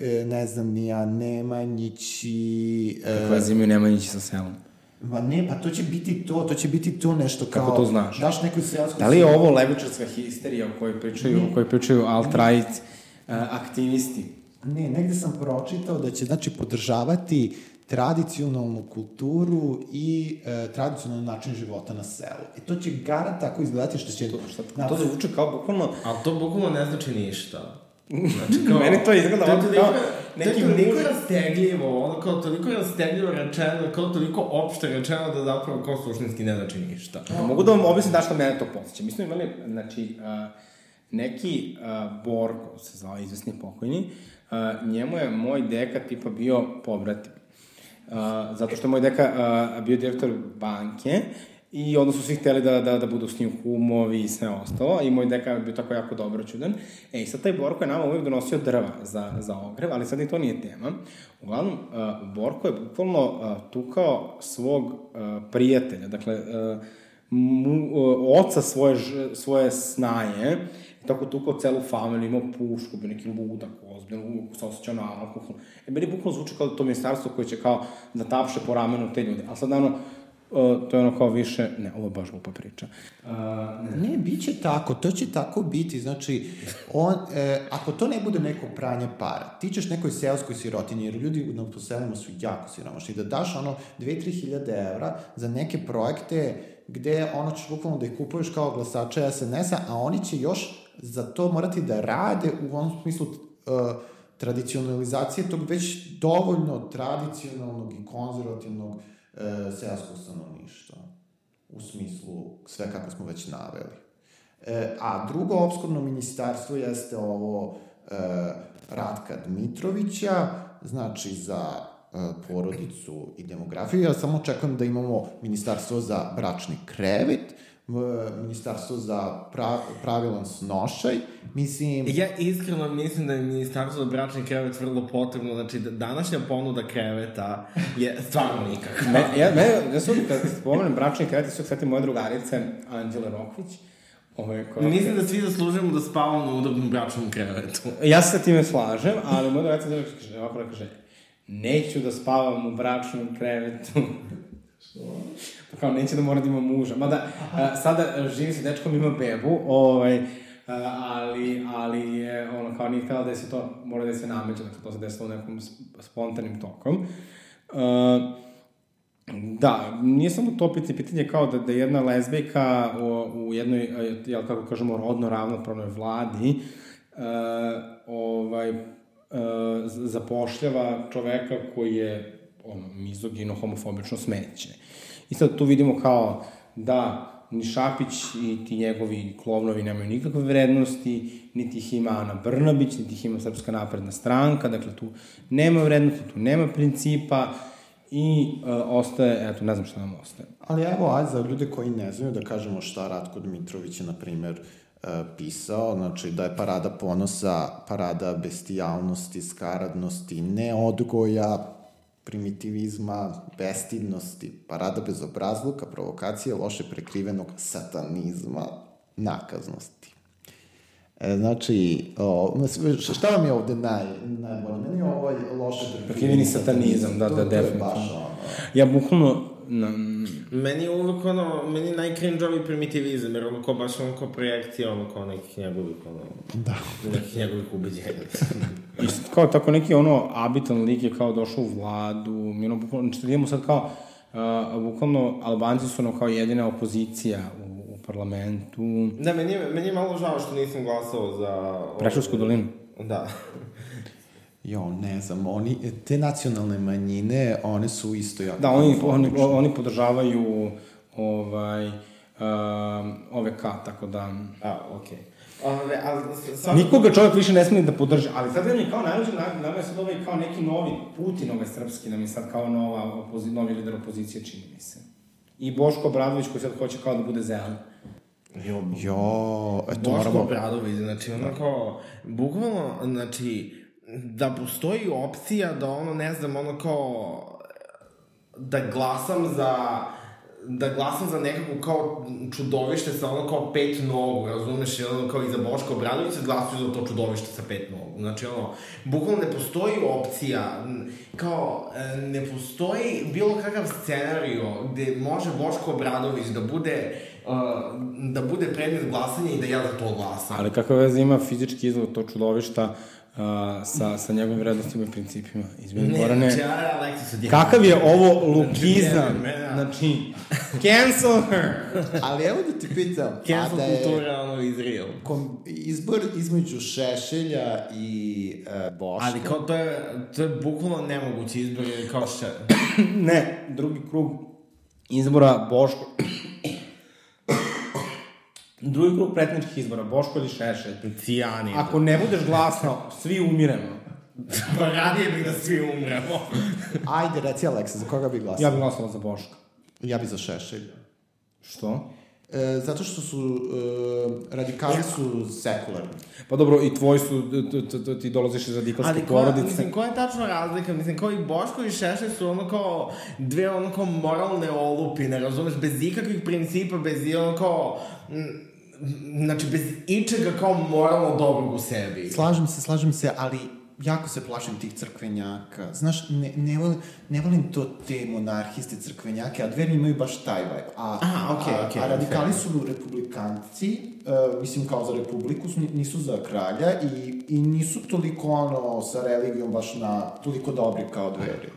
e, ne znam, nija Nemanjići... E, Kakve zime nema nići sa selom. ma ne, pa to će biti to, to će biti to nešto kao... Kako to znaš? Daš neku seosku... Da li je ovo levičarska histerija o kojoj pričaju, o kojoj pričaju alt-right uh, aktivisti? Ne, negde sam pročitao da će, znači, podržavati tradicionalnu kulturu i e, tradicionalni način života na selu. I to će gara tako izgledati što će... To, šta, to zvuči kao bukvalno... Ali to bukvalno ne znači ništa. Znači, kao, Meni to izgleda ovako kao To je neki toliko muž- rastegljivo, ono kao toliko rastegljivo rečeno, kao toliko opšte rečeno da zapravo kao suštinski ne znači ništa. Mogu da vam objasnim da što mene to podsjeća. Mi smo imali, znači, uh, neki uh, Borko, se zvao izvesni pokojni, uh, njemu je moj deka tipa bio pobratim. Zato što je moj deka uh, bio direktor banke i onda su svi hteli da, da, da budu s njim kumovi i sve ostalo i moj deka je bio tako jako dobro čudan. E, i sad taj Borko je nama uvijek donosio drva za, za ogrev, ali sad i to nije tema. Uglavnom, uh, Borko je bukvalno uh, tukao svog uh, prijatelja, dakle, uh, mu, uh, oca svoje, svoje snaje, i tako tukao celu familiju, imao pušku, bio neki ludak, ozbiljno, se osjećao na alkohol. E, meni bukvalno zvuči kao da to ministarstvo koje će kao da tapše po ramenu te ljude. A sad, ono, uh, to je ono kao više, ne, ovo je baš glupa priča. Uh, ne. Ne, bit će tako, to će tako biti, znači, on, e, ako to ne bude neko pranje para, ti ćeš nekoj seoskoj sirotinji, jer ljudi na poselima su jako siromašni, da daš ono 2-3 hiljade evra za neke projekte gde ono ćeš bukvalno da ih kupuješ kao glasača SNS-a, a oni će još za to morati da rade u onom smislu uh, tradicionalizacije tog već dovoljno tradicionalnog i konzervativnog uh, seoskog stanovništva u smislu sve kako smo već naveli. E, a drugo obskurno ministarstvo jeste ovo e, Ratka Dmitrovića, znači za e, porodicu i demografiju. Ja samo čekam da imamo ministarstvo za bračni krevet, ministarstvo za pra, pravilan snošaj. Mislim, Ja iskreno mislim da je ministarstvo za bračni krevet vrlo potrebno, znači da današnja ponuda kreveta je stvarno nikakva. Me, ja, me, ja sam kad spomenem bračni krevet, sve svetim moje drugarice, Anđele Rokvić, Ove, koja... Mislim da svi zaslužujemo da spavamo na udobnom bračnom krevetu. Ja se sa time slažem, ali moja drugarica Anđele kaže, ovako da kaže, neću da spavam u bračnom krevetu. Pa kao, neće da mora da ima muža. Mada, a, sada a, živi sa dečkom, ima bebu, ovaj, a, ali, ali je, ono, kao nije htjela da se to, mora da se nameće, dakle, to se desilo nekom sp- spontanim tokom. Uh, Da, nije samo to pitanje, pitanje kao da, da jedna lezbijka u, u jednoj, jel kako kažemo, rodno ravnopravnoj vladi uh, ovaj, uh, zapošljava čoveka koji je ono, mizogino, homofobično smeće. I sad tu vidimo kao da ni Šapić i ti njegovi klovnovi nemaju nikakve vrednosti, niti ih ima Ana Brnabić, niti ih ima Srpska napredna stranka, dakle tu nema vrednosti, tu nema principa, i uh, ostaje, eto, ne znam šta nam ostaje. Ali evo, aj za ljude koji ne znaju da kažemo šta Ratko Dmitrović je, na primer, e, pisao, znači da je parada ponosa, parada bestijalnosti, skaradnosti, neodgoja, primitivizma, bestidnosti, parada bezobrazluka, provokacije, loše prekrivenog satanizma, nakaznosti. E, znači, o, šta vam je ovde naj, najbolje? Meni je ovo loše Prekriveni satanizam, da, da, definitivno. Ja bukvalno, na, Meni je uvek ono, meni je najcringe-ovi primitivizam, jer ono kao baš ono kao projekcija, ono kao nekih njegovih, ono, Da. nekih njegovih ubeđenja. i sad kao tako neki ono abitan lik je kao došao u vladu, mi ono bukvalno, znači idemo sad kao, uh, bukvalno Albanci su ono kao jedina opozicija u, u parlamentu. Da, meni je, meni je malo žao što nisam glasao za... Prešovsku dolinu. Da. Jo, ne znam, oni, te nacionalne manjine, one su isto jako... Da, oni, oni, oni podržavaju ovaj, uh, OVK, tako da... A, okej. Ove, ali, sad... Nikoga čovjek više ne smije da podrži, ali sad nam je kao najluđe, nama je sad ovaj kao neki novi Putin, ovaj srpski, nam je sad kao nova opozi, novi lider opozicije, čini mi se. I Boško Obradović koji sad hoće kao da bude zelen. Jo, Jo, eto Boško moramo... Obradović, znači ono kao, bukvalno, znači, da postoji opcija da ono, ne znam, ono kao, da glasam za da glasam za nekakvu kao čudovište sa ono kao pet nogu, razumeš, i ono kao i za Boško Obradovića glasuju za to čudovište sa pet nogu. Znači ono, bukvalno ne postoji opcija, kao e, ne postoji bilo kakav scenario gde može Boško Obradović da bude uh, da bude predmet glasanja i da ja za to glasam. Ali kakva veze ima fizički izgled tog čudovišta uh, sa, sa njegovim vrednostima i principima? Izmeni Ne, Gorane, znači, ja, odjedno. kakav je ovo lukizam? Ne, ne, ne. Znači, cancel her! Ali evo da ti pitam, a Cancel da je kultura, ono, Izrael. kom, izbor između Šešelja i e, Boška... Ali kao to je, to je bukvalno nemogući izbor, jer kao še... ne, drugi krug izbora Boško... drugi krug pretničkih izbora, Boško ili Šešelj. Cijani. Ako ne budeš glasao, svi umiremo. Pa radije bih da svi umremo. Ajde, reci Aleksa, za koga bi glasao? Ja bih glasala za Boška. Ja bi za Šešelja. Što? E, zato što su, e, radikali su sekularni. Pa dobro, i tvoji su, t- t- t- ti dolaziš iz radikalske Ali koja, porodice. mislim, koja je tačno razlika? Mislim, kao i Boško i Šešelj su ono kao dve ono kao moralne olupine, razumeš, bez ikakvih principa, bez i ono kao... m, Znači, bez ičega kao moralno dobrog u sebi. Slažem se, slažem se, ali jako se plašim tih crkvenjaka. Znaš, ne, ne, volim, ne volim to te monarhiste crkvenjake, a dveri imaju baš taj vibe. A, Aha, okej, a, okej, a radikali fair. su republikanci, uh, mislim kao za republiku, su- nisu za kralja i, i nisu toliko ono sa religijom baš na toliko dobri kao dveri.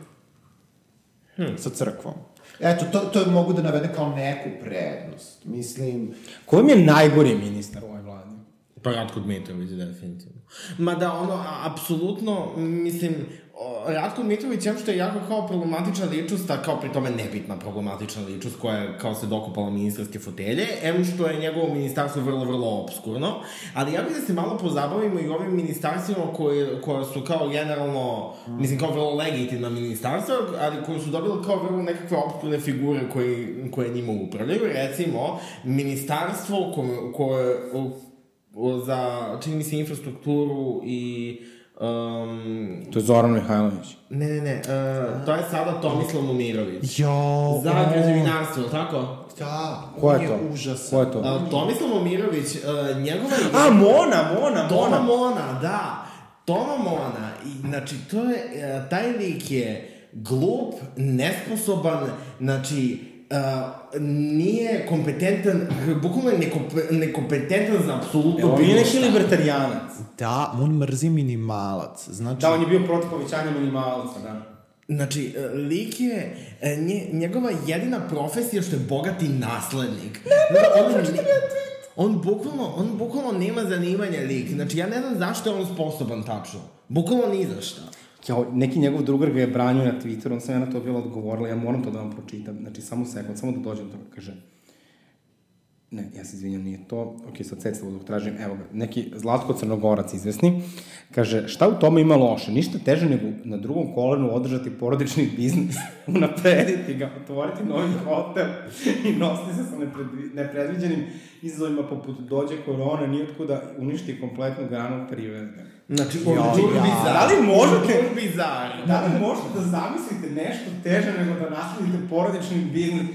Hmm. Sa crkvom. Eto, to, to mogu da navede kao neku prednost. Mislim, Ko vam je najgori ministar u? Pa Ratko Dmitrović, definitivno. Ma da, ono, apsolutno, mislim, Ratko Dmitrović,jem što je jako kao problematična ličnost, a kao pri tome nebitna problematična ličnost koja je kao se dokupala ministarske fotelje, em što je njegovo ministarstvo vrlo, vrlo obskurno, ali ja bih da se malo pozabavimo i ovim ministarstvima koje, koja su kao generalno, mislim, kao vrlo legitimna ministarstva, ali koji su dobili kao vrlo nekakve obskurne figure koje, koje njima upravljaju. Recimo, ministarstvo koje, koje za, čini mi se, infrastrukturu i... Um, To je Zoran Mihajlović. ne, ne, ne, uh, to je sada Tomislav Momirović. jo, Za o, građevinarstvo, tako? Da, Ko on je to? užasan. Ko je to? Uh, Tomislav Momirović, uh, njegova... A, Mona, Mona, Toma Mona. Mona, da. Toma Mona. I, znači, to je, uh, taj lik je glup, nesposoban, znači, uh, nije kompetentan, bukvalno je nekompe, nekompetentan za apsolutno Evo, on je bilo neki šta. libertarijanac. Da, on mrzi minimalac. Znači, Da, on je bio protiv povećanja minimalca, da. Znači, e, lik je, e, nje, njegova jedina profesija što je bogati naslednik. Ne, on, on bukvalno, on bukvalno nema zanimanja lik. Znači, ja ne znam zašto je on sposoban tačno. Bukvalno ni za šta. Ja, neki njegov drugar ga je branio na Twitteru, on sam ja na to bila odgovorila, ja moram to da vam pročitam, znači samo sekund, samo da dođem do toga, kaže, ne, ja se izvinjam, nije to, ok, sad sed dok tražim, evo ga, neki Zlatko Crnogorac izvesni, kaže, šta u tome ima loše? Ništa teže nego na drugom kolenu održati porodični biznis, unaprediti ga, otvoriti novi hotel i nositi se sa nepredvi, nepredviđenim izazovima poput dođe korona, nijotkuda uništi kompletnu granu privrede. Znači, Ja, on ja. bizar. Da li možete- bizar. Da li možete da zamislite nešto teže nego da nasledite porodični biznis?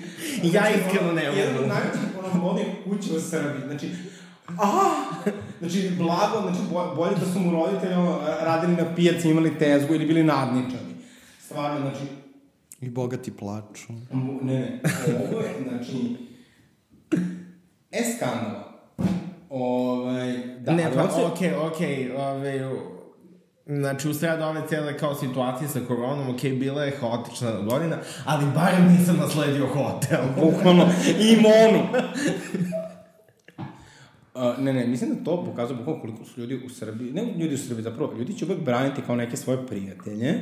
Ja iskreno ne mogu. Jedan od najvećih ono, modnih kuća u Srbiji. Znači, a, znači, blago, znači, bo- bolje da su mu roditelji ono, radili na pijaci, imali tezgu ili bili nadničani. Stvarno, znači, i bogati plaču. ne, ne, ovo je, znači, e skandala. Ovaj, da, ne, ali pa se- okej, okej, ove, Znači, u sred ove cele kao situacije sa koronom, ok, bila je haotična godina, ali barem nisam nasledio hotel. Bukvalno, i monu. Uh, ne, ne, mislim da to pokazuje bukvalno koliko su ljudi u Srbiji, ne ljudi u Srbiji, zapravo, ljudi će uvek braniti kao neke svoje prijatelje.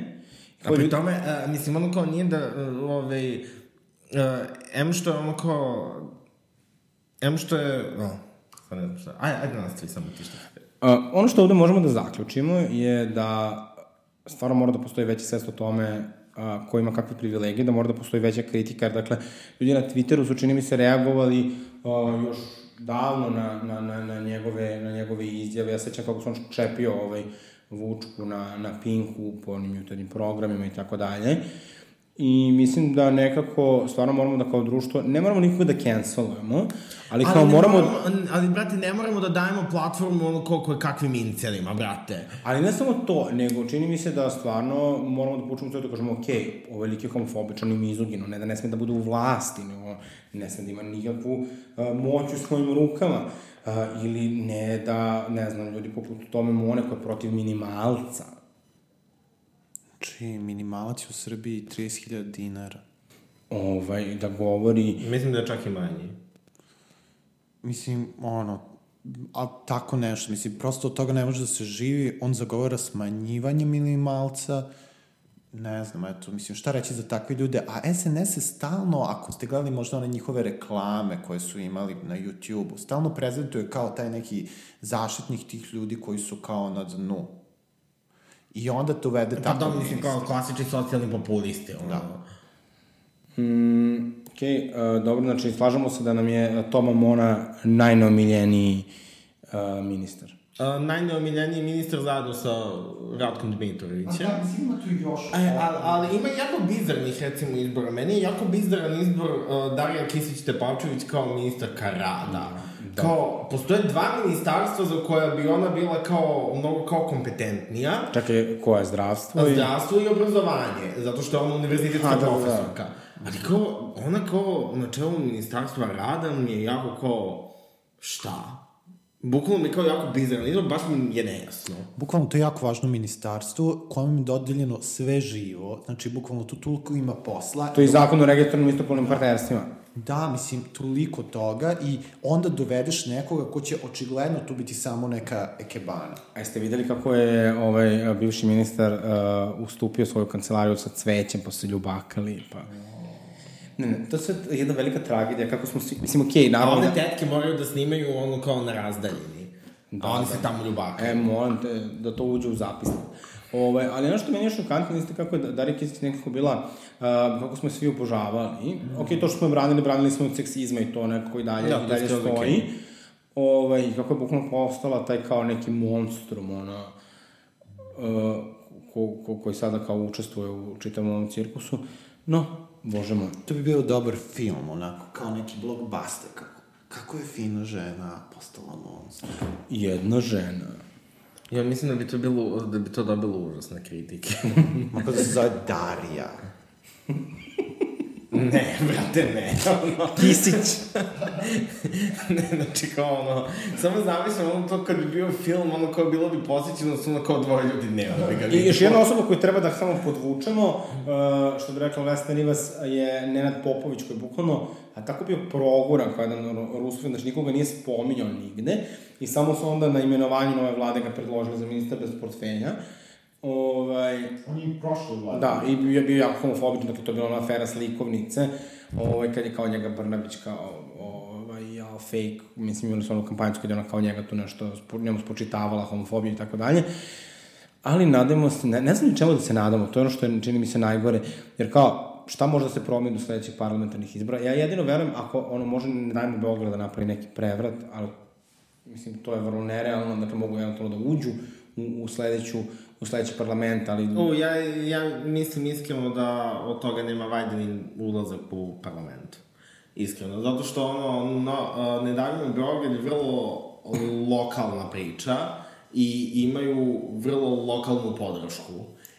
A pri tome, uh, mislim, ono kao nije da, uh, ovaj, uh, em što je ono kao, em što je, no, sad ne znam šta, ajde, ajde nastavi samo ti što Uh, ono što ovde možemo da zaključimo je da stvarno mora da postoji veća svest o tome a, ko ima kakve privilegije, da mora da postoji veća kritika, jer dakle, ljudi na Twitteru su čini mi se reagovali a, još davno na, na, na, na, njegove, na njegove izjave. Ja sećam kako sam čepio ovaj Vučku na, na Pinku po onim jutarnjim programima i tako dalje. I mislim da nekako stvarno moramo da kao društvo, ne moramo nikoga da cancelujemo, ali kao ali moramo... moramo... Ali, brate, ne moramo da dajemo platformu ono koliko je kakvim incelima, brate. Ali ne samo to, nego čini mi se da stvarno moramo da počnemo to da kažemo, ok, ovaj lik je homofobičan i mizogino, ne da ne sme da bude u vlasti, nego ne sme da ima nikakvu uh, moć u svojim rukama. Uh, ili ne da, ne znam, ljudi poput tome Mone koja je protiv minimalca. Znači, minimalac je u Srbiji 30.000 dinara. Ovaj, da govori... Mislim da je čak i manji. Mislim, ono, a tako nešto, mislim, prosto od toga ne može da se živi, on zagovara smanjivanje minimalca, ne znam, eto, mislim, šta reći za takve ljude, a SNS je stalno, ako ste gledali možda one njihove reklame koje su imali na YouTube-u, stalno prezentuje kao taj neki zaštitnik tih ljudi koji su kao na dnu. I onda to vede Pa tako... da, mislim, kao klasični socijalni populisti, ono. Da. Mm, ok, uh, dobro, znači slažemo se da nam je Toma Mona najneomiljeniji uh, ministar. Uh, najneomiljeniji ministar zajedno sa Ratkom Dmitrovićem. da, mislim, ima tu još... E, ali, ali ima jako bizarnih, recimo, izbora. Meni je jako bizaran izbor uh, Darija Kisić-Tepavčević kao ministarka rada. Da. Kao, postoje dva ministarstva za koja bi ona bila kao, mnogo kao kompetentnija. Čekaj, ko je zdravstvo? i- Zdravstvo i obrazovanje, zato što je ona univerzitetska A, da, da, da. profesorka. Ali kao, ona kao na čelu ministarstva rada mi je jako kao, šta? Bukvalno mi je kao jako bizaran izbor, baš mi je nejasno. Bukvalno to je jako važno ministarstvo kojem je dodeljeno sve živo, znači bukvalno tu toliko ima posla. To je i zakon o registrovanim istopolnim partnerstvima. Da, mislim, toliko toga i onda dovedeš nekoga ko će očigledno tu biti samo neka ekebana. A jeste videli kako je ovaj bivši ministar uh, ustupio svoju kancelariju sa cvećem, pa su se ljubakali, pa... Ne, ne, to je jedna velika tragedija, kako smo svi, mislim, okej, okay, A naravno... one tetke moraju da snimaju ono kao na razdaljini. Da, a oni se tamo ljubakaju. E, molim te da to uđe u zapisnik. Ovaj, ali ono što meni je šokantno, jeste kako je Darija Kisić nekako bila, uh, kako smo svi obožavali. Mm. Ok, to što smo branili, branili smo od seksizma i to nekako i dalje, Da, i dalje stoji. okej. Ovaj, i kako je bukvalno postala taj kao neki monstrum, ona, uh, ko, ko, koji sada kao učestvuje u čitavom ovom cirkusu. No, bože moj. To bi bio dobar film, onako, kao neki blockbuster, kako, kako je fina žena postala monster. Jedna žena. Ja mislim da bi to bilo, da bi to dobilo užasne kritike. Ma pa da se zove Darija. ne, brate, ne. Ono, Kisić. ne, znači kao ono, samo zamišljam ono to kad bi bio film, ono kao bilo bi posjećeno su ono kao dvoje ljudi ne, ono bi ga I još jedna osoba koju treba da samo podvučemo, uh, što bi rekla Vesna Rivas, je Nenad Popović, koji je bukvalno, tako bio proguran kao jedan ru- Rusofin, znači nikoga nije spominjao nigde, i samo su onda na imenovanju nove vlade ga predložili za ministar bez portfelja. Ovaj, On je prošlo vlada. Da, i bio bio jako homofobičan, dakle to je bila ona afera slikovnice, ovaj, kad je kao njega Brnabić kao, ovaj, ja, fake, mislim, imali su onu kampanju kad je ona kao njega tu nešto, njemu spočitavala homofobiju i tako dalje. Ali nadamo se, ne, ne znam ni čemu da se nadamo, to je ono što je, čini mi se najgore, jer kao, šta može da se promeni do sledećih parlamentarnih izbora? Ja jedino verujem, ako ono može, ne dajmo Beograd da napravi neki prevrat, ali mislim, to je vrlo nerealno, dakle mogu eventualno da uđu u, u sledeću u sledeći parlament, ali... O, ja, ja mislim iskreno da od toga nema vajde ni ulazak u parlament. Iskreno. Zato što ono, no, ne davimo Beograd je vrlo lokalna priča i imaju vrlo lokalnu podršku.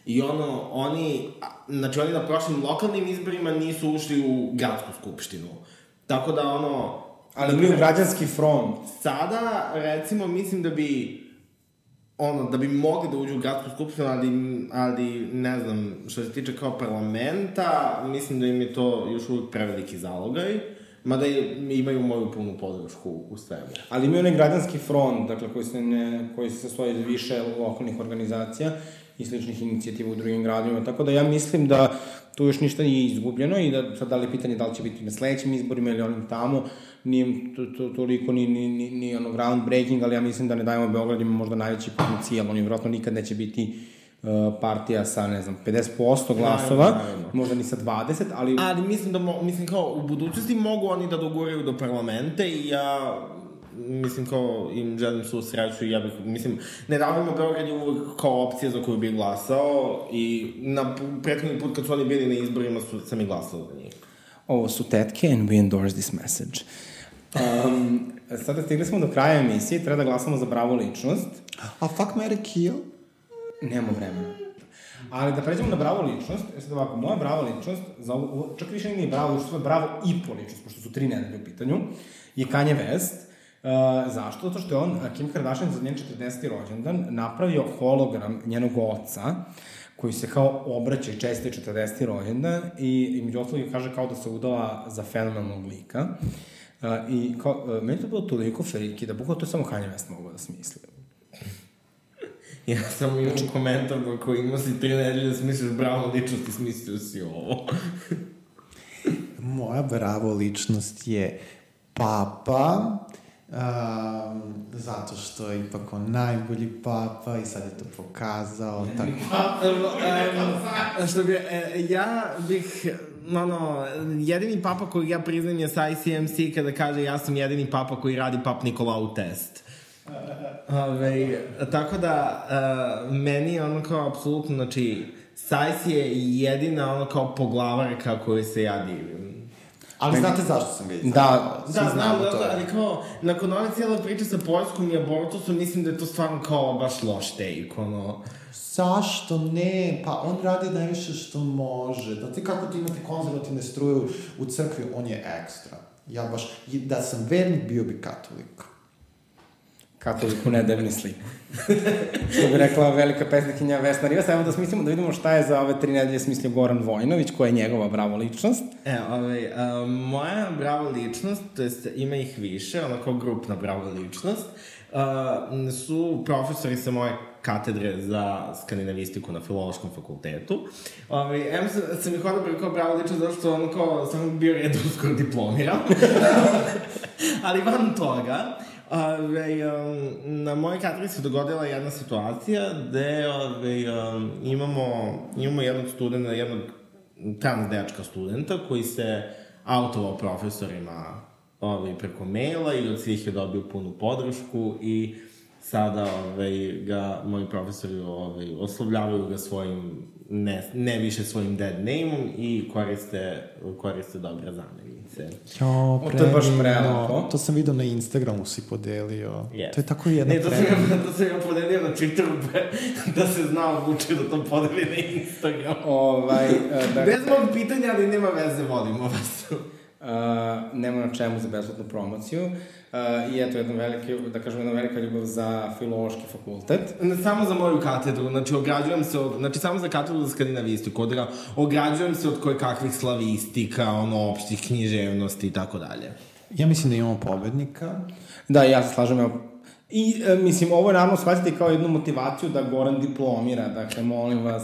I ono, oni, znači oni na prošlim lokalnim izborima nisu ušli u gradsku skupštinu. Tako da ono... Ali imaju građanski front. Sada, recimo, mislim da bi ono, da bi mogli da uđu u gradsku skupštinu, ali, ali ne znam, što se tiče kao parlamenta, mislim da im je to još uvijek preveliki zalogaj. Mada imaju moju punu podršku u svemu. Ali imaju onaj građanski front, dakle, koji se, ne, koji se sastoji iz više lokalnih organizacija i sličnih inicijativa u drugim gradovima, tako da ja mislim da tu još ništa nije izgubljeno i da sad da li pitanje da li će biti na sledećim izborima ili onim tamo, nije to, to, toliko ni, ni, ni, ni ono groundbreaking, ali ja mislim da ne dajemo Beograd ima možda najveći potencijal, oni vjerojatno nikad neće biti uh, partija sa, ne znam, 50% glasova, Naravno, naravno. možda ni sa 20, ali... Ali mislim da, mo, mislim kao, u budućnosti mogu oni da doguraju do parlamente i ja mislim kao im želim svu sreću i ja bih, mislim, ne davimo Beograd je uvek kao opcija za koju bih glasao i na prethodni put kad su oni bili na izborima su, sam i glasao za njih. Ovo su tetke and we endorse this message. Um, sada stigli smo do kraja emisije, treba da glasamo za pravu ličnost. A fuck, Mary Kill? Nemamo vremena. Ali da pređemo na bravo ličnost, jer sad ovako, moja brava ličnost, za ovo, čak više nije bravo ličnost, bravo i po ličnost, pošto su tri nedelje u pitanju, je Kanye West. Uh, zašto? Zato što je on, Kim Kardashian, za njen 40. rođendan, napravio hologram njenog oca, koji se kao obraća i česti 40. rođendan i, i među ostalog kaže kao da se udala za fenomenalnog lika. Uh, I kao, uh, meni to bilo toliko friki da bukvalo to je samo Kanye West mogao da smisli. Ja sam imao komentar da koji ima si tri nedelje da smisliš bravo ličnost i smislio si ovo. Moja bravo ličnost je papa, um, zato što je ipak on najbolji papa i sad je to pokazao. Tako, um, što bi, e, ja bih, ono, jedini papa koji ja priznam je sa ICMC kada kaže ja sam jedini papa koji radi pap Nikolau test. Ove, tako da, uh, meni je ono kao apsolutno, znači, Sajs je jedina ono kao poglavarka koju se ja divim. Ali znate zašto sam ga izabrao? Da, Da, znam, znamo da, to. da, ali kao, nakon ove cijele priče sa Poljskom i abortusom, mislim da je to stvarno kao baš loš take, ono. Zašto ne? Pa on radi najviše što može. Da ti kako ti imate konzervativne struje u- crkvi, on je ekstra. Ja baš, da sam vernik, bio bi katolik. Katoliku nedeljni slik. Što bi rekla velika pesnikinja Vesna Rivas, evo da smislimo, da vidimo šta je za ove tri nedelje smislio Goran Vojnović, koja je njegova bravo ličnost. E, ovaj, a, moja brava ličnost, to jest ima ih više, ona kao grupna brava ličnost, a, su profesori sa moje katedre za skandinavistiku na filološkom fakultetu. Ovaj, em sam, sam ih odabrao kao bravo ličnost zato što ono kao sam bio red uskoro diplomiram. Ali van toga, Ove, um, na mojoj katedri se dogodila jedna situacija gde ove, um, imamo, imamo jednog studenta, jednog trans dečka studenta koji se autovao profesorima ove, preko maila i od svih je dobio punu podršku i sada ove, ga moji profesori ove, oslovljavaju ga svojim ne, ne više svojim dead name-om i koriste, koriste dobre zamenice. Jo, to je baš prelepo. To sam vidio na Instagramu si podelio. Yes. To je tako jedna Ne, to sam, predivna. to sam ja podelio na Twitteru pre- da se zna odlučio da to podeli na Instagram. Ovaj, e, da, Bez mog pitanja, ali nema veze, volimo vas. Uh, nema na čemu za besplatnu promociju. Uh, I eto, jedna velika, da kažem, jedna velika ljubav za filološki fakultet. Ne, samo za moju katedru, znači ograđujem se od, znači samo za katedru za skandinavistiku, od, ograđujem se od koje kakvih slavistika, ono, opštih književnosti i tako dalje. Ja mislim da imamo pobednika. Da, ja se slažem, evo, I, e, mislim, ovo je naravno shvatiti kao jednu motivaciju da Goran diplomira. Dakle, molim vas,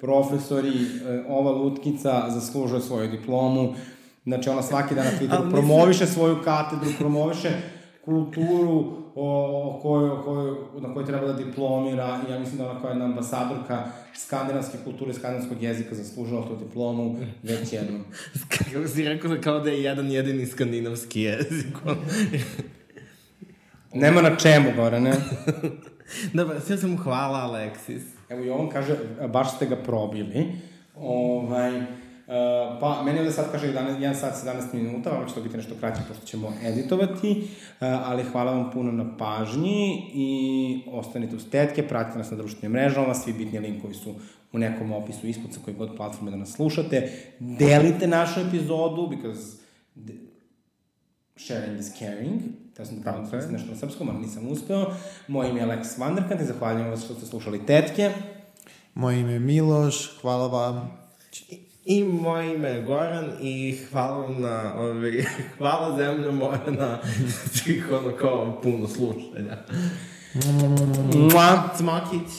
profesori, e, ova lutkica zaslužuje svoju diplomu. Znači, ona svaki dan na Twitteru mislim- promoviše svoju katedru, promoviše kulturu o, o kojoj, o kojoj, na kojoj treba da diplomira. I ja mislim da ona koja je jedna ambasadorka skandinavske kulture, skandinavskog jezika zaslužila tu diplomu već jednom. Kako si rekao da kao da je jedan jedini skandinavski jezik. Nema na čemu, Gorane. Dobro, sve sam mu hvala, Aleksis. Evo i on kaže, baš ste ga probili. Ovaj, pa, meni ovde sad kaže 11, 1 sat 17 minuta, ovo će to biti nešto kraće pošto ćemo editovati, uh, ali hvala vam puno na pažnji i ostanite uz tetke, pratite nas na društvenim mrežama, svi bitni linkovi su u nekom opisu ispod sa koje god platforme da nas slušate. Delite našu epizodu, because Sharing is caring. Ja sam da pravim je. nešto na srpskom, ali nisam uspeo. Moje ime je Alex Vanderkant i zahvaljujem vas što ste slušali Tetke. Moje ime je Miloš, hvala vam. I moje ime je Goran i hvala vam na, ovi, hvala zemljo moja na svih ono kao puno slušanja. Mua! Cmokić.